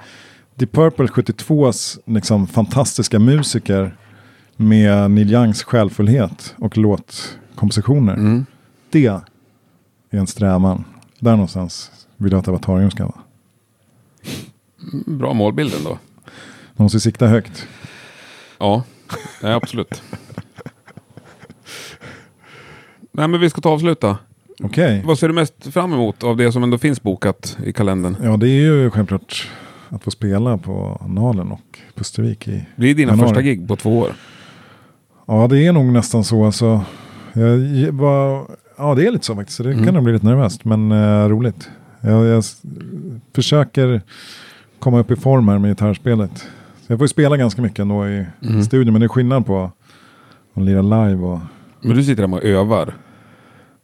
Deep Purple 72s liksom, fantastiska musiker med Neil Youngs själfullhet och låtkompositioner. Mm. det är en strävan. Där någonstans vill jag att Avatarium ska vara. Bra målbild ändå. Man måste sikta högt. Ja, nej, absolut. Nej men vi ska ta avsluta. Okej. Vad ser du mest fram emot av det som ändå finns bokat i kalendern? Ja, det är ju självklart att få spela på Nalen och Pustervik i Det är dina Januari. första gig på två år. Ja, det är nog nästan så. Alltså, jag var, ja, det är lite så faktiskt. Så det Mm. kan nog bli lite nervöst, men eh, roligt. Jag, jag försöker komma upp i form här med gitarrspelet. Så jag får ju spela ganska mycket ändå i Mm. studion, men det är skillnad på att lira live och Men du sitter hemma och övar.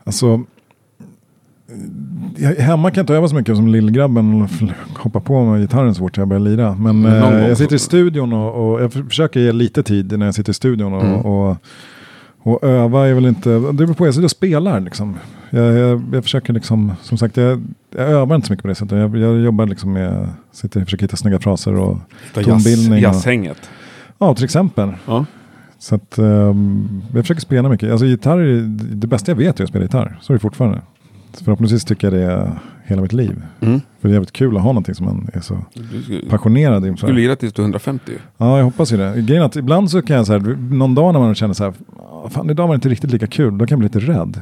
Alltså, jag, hemma kan jag inte öva så mycket som lillgrabben hoppa på med gitarren så fort jag börjar lira. Men någon eh, jag sitter i studion och, och jag för- försöker ge lite tid när jag sitter i studion. Och, Mm. och, och öva är väl inte, det beror på, jag sitter och spelar liksom. Jag, jag, jag försöker liksom, som sagt, jag, jag övar inte så mycket på det sättet. Jag, jag jobbar liksom med, sitter och försöker hitta snygga fraser och, Tonbildning Jazzhänget. ja till exempel. Ja. Så att ehm, jag försöker spela mycket. Alltså gitarr, det bästa jag vet är att spela gitarr. Så är det fortfarande. Så förhoppningsvis tycker jag det hela mitt liv. Mm. För det är jävligt kul att ha någonting som man är så skulle, passionerad inför. skulle lira tills du är 150 ju. Ja, jag hoppas ju det. Grejen att ibland så kan jag så här, någon dag när man känner så här, "Ah, fan idag var det inte riktigt lika kul, då kan jag bli lite rädd.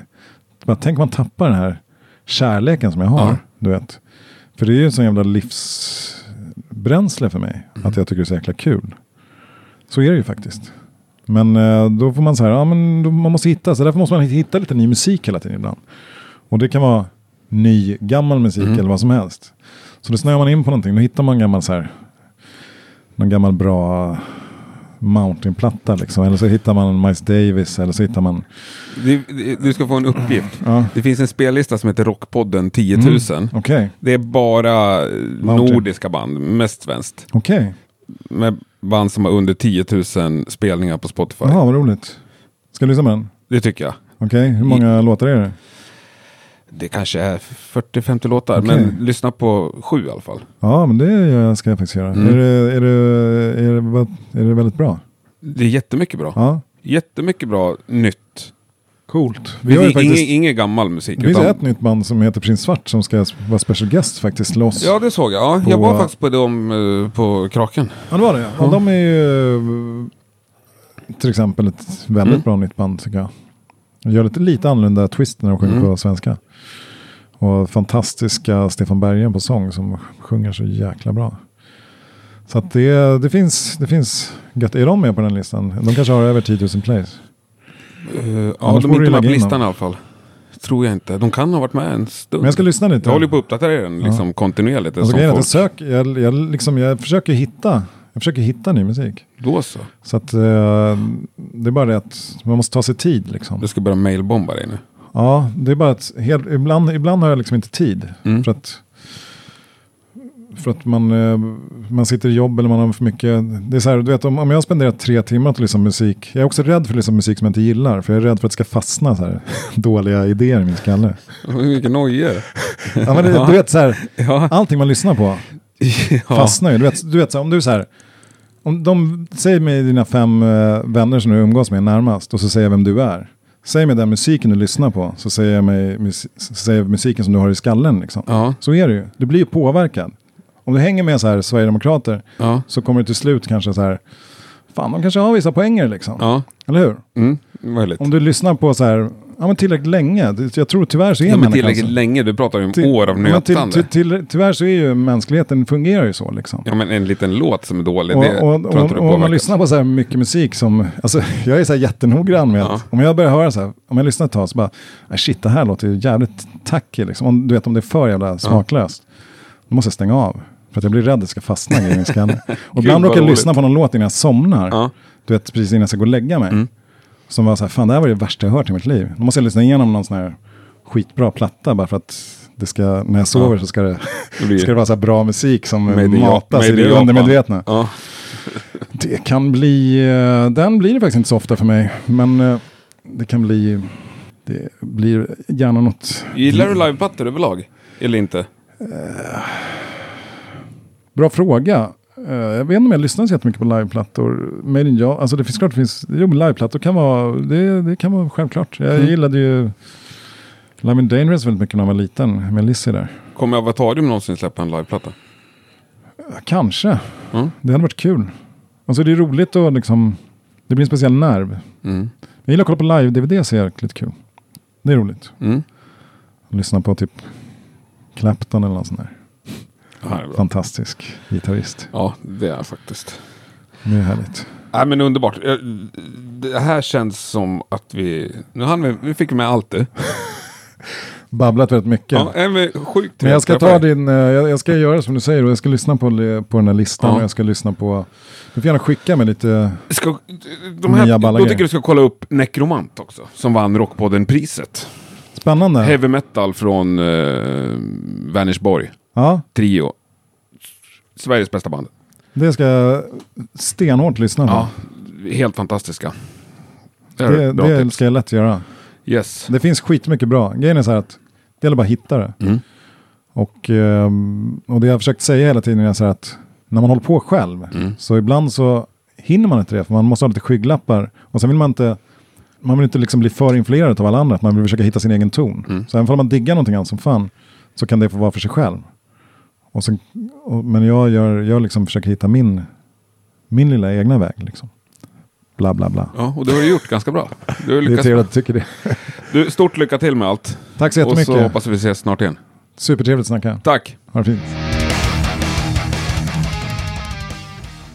Bara, tänk man tappar den här kärleken som jag har, Ja. du vet. För det är ju en sån jävla livsbränsle för mig, Mm. att jag tycker det är så jäkla kul. Så är det ju faktiskt. Men eh, då får man så här, ja men man måste hitta, så därför måste man hitta lite ny musik hela tiden ibland. Och det kan vara ny, gammal musik Mm. eller vad som helst. Så då snöar man in på någonting, då hittar man gammal så här, någon gammal bra Mountain-platta liksom. Eller så hittar man Miles Davis eller så hittar man, Du, du- ska få en uppgift. ja Det finns en spellista som heter Rockpodden 10 000. okej, Det är bara Mountain. nordiska band, mest svenskt. okej, Med band som har under 10 000 spelningar på Spotify. jaha vad roligt. Ska du lyssna på den? Det tycker jag. Okej, hur många låtar är det? Det kanske är 40-50 låtar, Okej. men lyssna på sju i alla fall. Ja, men det ska jag faktiskt göra. Mm. Är, det, är, det, är, det, är det väldigt bra? Det är jättemycket bra. Ja, Jättemycket bra nytt. coolt. Vi Det har faktiskt, ingen, ingen gammal musik. det finns utan- ett nytt band som heter Prins Svart som ska vara special guest faktiskt till oss. Ja, det såg jag. Ja, jag På- var faktiskt på dem eh, på Kraken. Ja, det var det. Ja. Ja. De är ju eh, till exempel ett väldigt Mm. bra nytt band tycker jag. De gör lite, lite annorlunda twist när de sjunger Mm. på svenska. Och fantastiska Stefan Berggren på sång som sjunger så jäkla bra. Så att det, det, finns, det finns gött. Är de med på den listan? De kanske har över 10 000 plays. Uh, ja, de är inte med på listan dem. i alla fall. Tror jag inte. De kan ha varit med en stund. Men jag ska lyssna lite. Jag håller på att uppdatera den liksom, kontinuerligt. Alltså, som att jag, folk. söker, jag, jag, liksom, jag, försöker hitta, jag försöker hitta ny musik. Då så. Så att, eh, det är bara det att man måste ta sig tid. Liksom. Du ska börja mailbomba dig nu. Ja, det är bara att helt, ibland, ibland har jag liksom inte tid. Mm. För att, för att man, eh, man sitter i jobb eller man har för mycket. Det är så här, du vet, om, om jag har spenderat tre timmar lyssna på musik. Jag är också rädd för på musik som jag inte gillar. För jag är rädd för att det ska fastna så här, (laughs) dåliga idéer i min skalle. Vilken nojor. Ja, men det, du vet, så här, (laughs) allting man lyssnar på (laughs) fastnar ju. Du vet, du vet så här, om du är så här. Om de, säg mig dina fem eh, vänner som du umgås med närmast och så säger jag vem du är. Säg mig den musiken du lyssnar på så säger jag, mig, mus, säger musiken som du har i skallen. Liksom. Ja. Så är det ju. Du blir ju påverkad. Om du hänger med så här Sverigedemokrater Ja. så kommer du till slut kanske så här. Fan, de kanske har vissa poänger liksom. Ja. Eller hur? Mm. Möjligt. Om du lyssnar på så här, ja men tillräckligt länge. Jag tror tyvärr så är Ja, men tillräckligt så. länge. Du pratar ju om Till- år av ja, men till, nötande. till, till, tyvärr så är ju mänskligheten fungerar ju så liksom. Ja, men en liten låt som är dålig, Och, det och, tror inte och, och om man lyssnar på så här mycket musik som, alltså (laughs) jag är så här jättenoggrann med Ja. att om jag börjar höra så här, om jag lyssnar ett tag så bara, "Ah, shit det här låter ju jävligt tacky liksom. Om, du vet om det är för jävla smaklöst, då måste jag stänga av. För att jag blir rädd att det ska fastna i min (laughs) skalle. Och ibland råkar jag lyssna på någon låt innan jag somnar. Ja. Du vet precis innan jag ska gå och lägga mig. Mm. Som var så här, fan det här var det värsta jag hört i mitt liv. Då måste jag lyssna igenom någon sån här skitbra platta bara för att det ska, när jag sover Ja. så ska det, Det ska det vara så här bra musik som Jap- matas i det undermedvetna. Ja. (laughs) Det kan bli, eh, den blir det faktiskt inte så ofta för mig. Men eh, det kan bli, det blir gärna något. Gillar du liveplattor överlag? Eller inte? Bra fråga. Eh, jag vet inte om jag lyssnar så jättemycket på liveplattor. Men ja, alltså det finns klart det finns, jo liveplattor kan vara, det, det kan vara självklart. Jag Mm. gillade ju, Live in Dangerous väldigt mycket när jag var liten med Lizzie där. Kommer Avatarium någonsin släppa en liveplatta? Ja, Kanske. Mm. Det hade varit kul. Alltså det är roligt att liksom, det blir en speciell nerv. Mm. Jag gillar att kolla på live-DVD, så är det lite kul. Det är roligt. Mm. Lyssna på typ Clapton eller någon sån där. Bra. Fantastisk gitarrist. ja, det är faktiskt. Det är härligt. Nej men underbart. Eh, Det här känns som att vi... Nu hann vi, vi fick med allt det. (laughs) Babblat väldigt mycket. Ja, men sjukt Men jag ska ta din, eh, jag, jag ska göra som du säger och jag ska lyssna på, på den här listan Ja. och jag ska lyssna på, du får gärna skicka mig lite, Ska, de här, Nya balla då tycker du ska kolla upp Necromant också. Som vann Rockpodden-priset. spännande. Heavy metal från uh, Vänersborg. Ja, Trio. Sveriges bästa band. det ska jag stenhårt lyssna på. Ja, helt fantastiska. det det tips. ska jag lätt göra. Yes. Det finns skitmycket bra. Grejen är så här att det gäller bara att hitta det. Mm. Och, ehm, och det jag har försökt säga hela tiden är så här att när man håller på själv Mm. så ibland så hinner man inte det för man måste ha lite skygglappar. Och sen vill man inte, man vill inte liksom bli för influerad av alla andra, man vill försöka hitta sin egen ton. Mm. Så även om man diggar någonting annat som fan så kan det få vara för sig själv. Och sen, och, men jag, gör, jag liksom försöker hitta min, min lilla egna väg. Liksom. Bla bla bla. Ja, och det har du gjort ganska bra. Du har Det är trevligt att du tycker det. (laughs) Du, stort lycka till med allt. Tack så Och så jättemycket. hoppas vi ses snart igen. Supertrevligt att snacka. Tack! Ha det fint.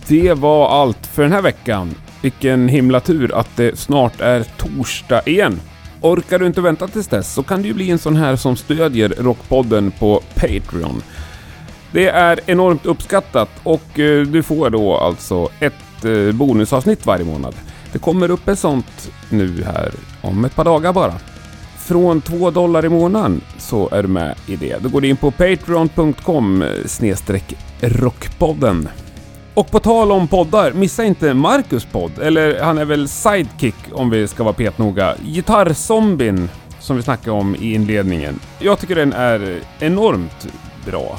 Det var allt för den här veckan. Vilken himla tur att det snart är torsdag igen. Orkar du inte vänta tills dess så kan du ju bli en sån här som stödjer Rockpodden på Patreon. Det är enormt uppskattat och eh, du får då alltså ett eh, bonusavsnitt varje månad. Det kommer upp ett sånt nu här om ett par dagar bara. Från 2 dollar i månaden så är du med i det. Då går du in på patreon.com rockpodden. Och på tal om poddar, missa inte Marcus podd, eller han är väl sidekick om vi ska vara petnoga. Gitarrzombien som vi snackade om i inledningen. Jag tycker den är enormt bra.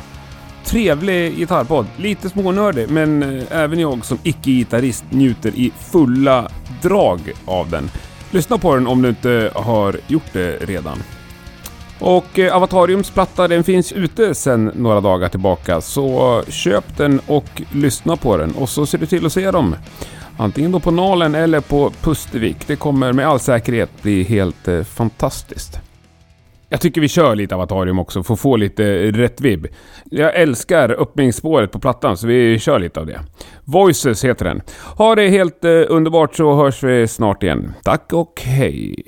Trevlig gitarrpodd, lite smånördig men eh, även jag som icke-gitarrist njuter i fulla drag av den. Lyssna på den om du inte har gjort det redan. Och eh, Avatariums platta den finns ute sedan några dagar tillbaka så köp den och lyssna på den och så ser du till att se dem. Antingen då på Nalen eller på Pustervik. Det kommer med all säkerhet bli helt eh, fantastiskt. Jag tycker vi kör lite Avatarium också för att få lite rätt vibb. Jag älskar öppningsspåret på plattan så vi kör lite av det. Voices heter den. Ha det helt eh, underbart så hörs vi snart igen. Tack och hej!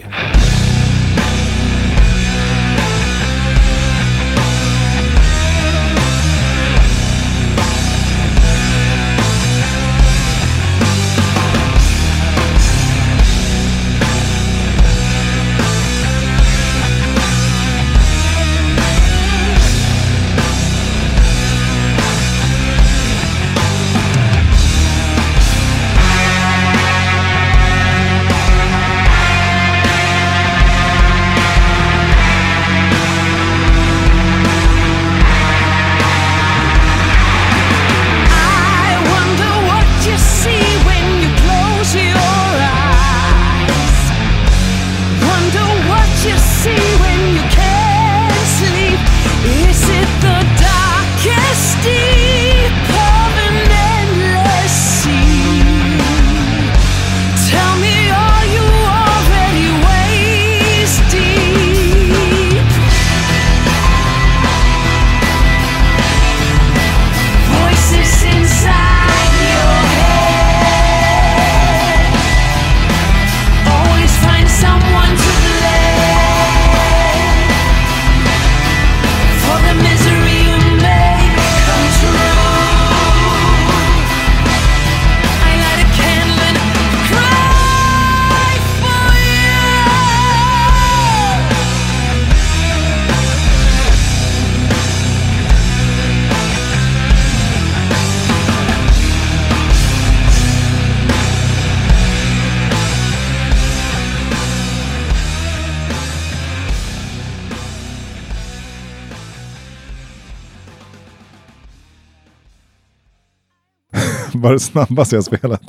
Var det snabbaste jag spelat.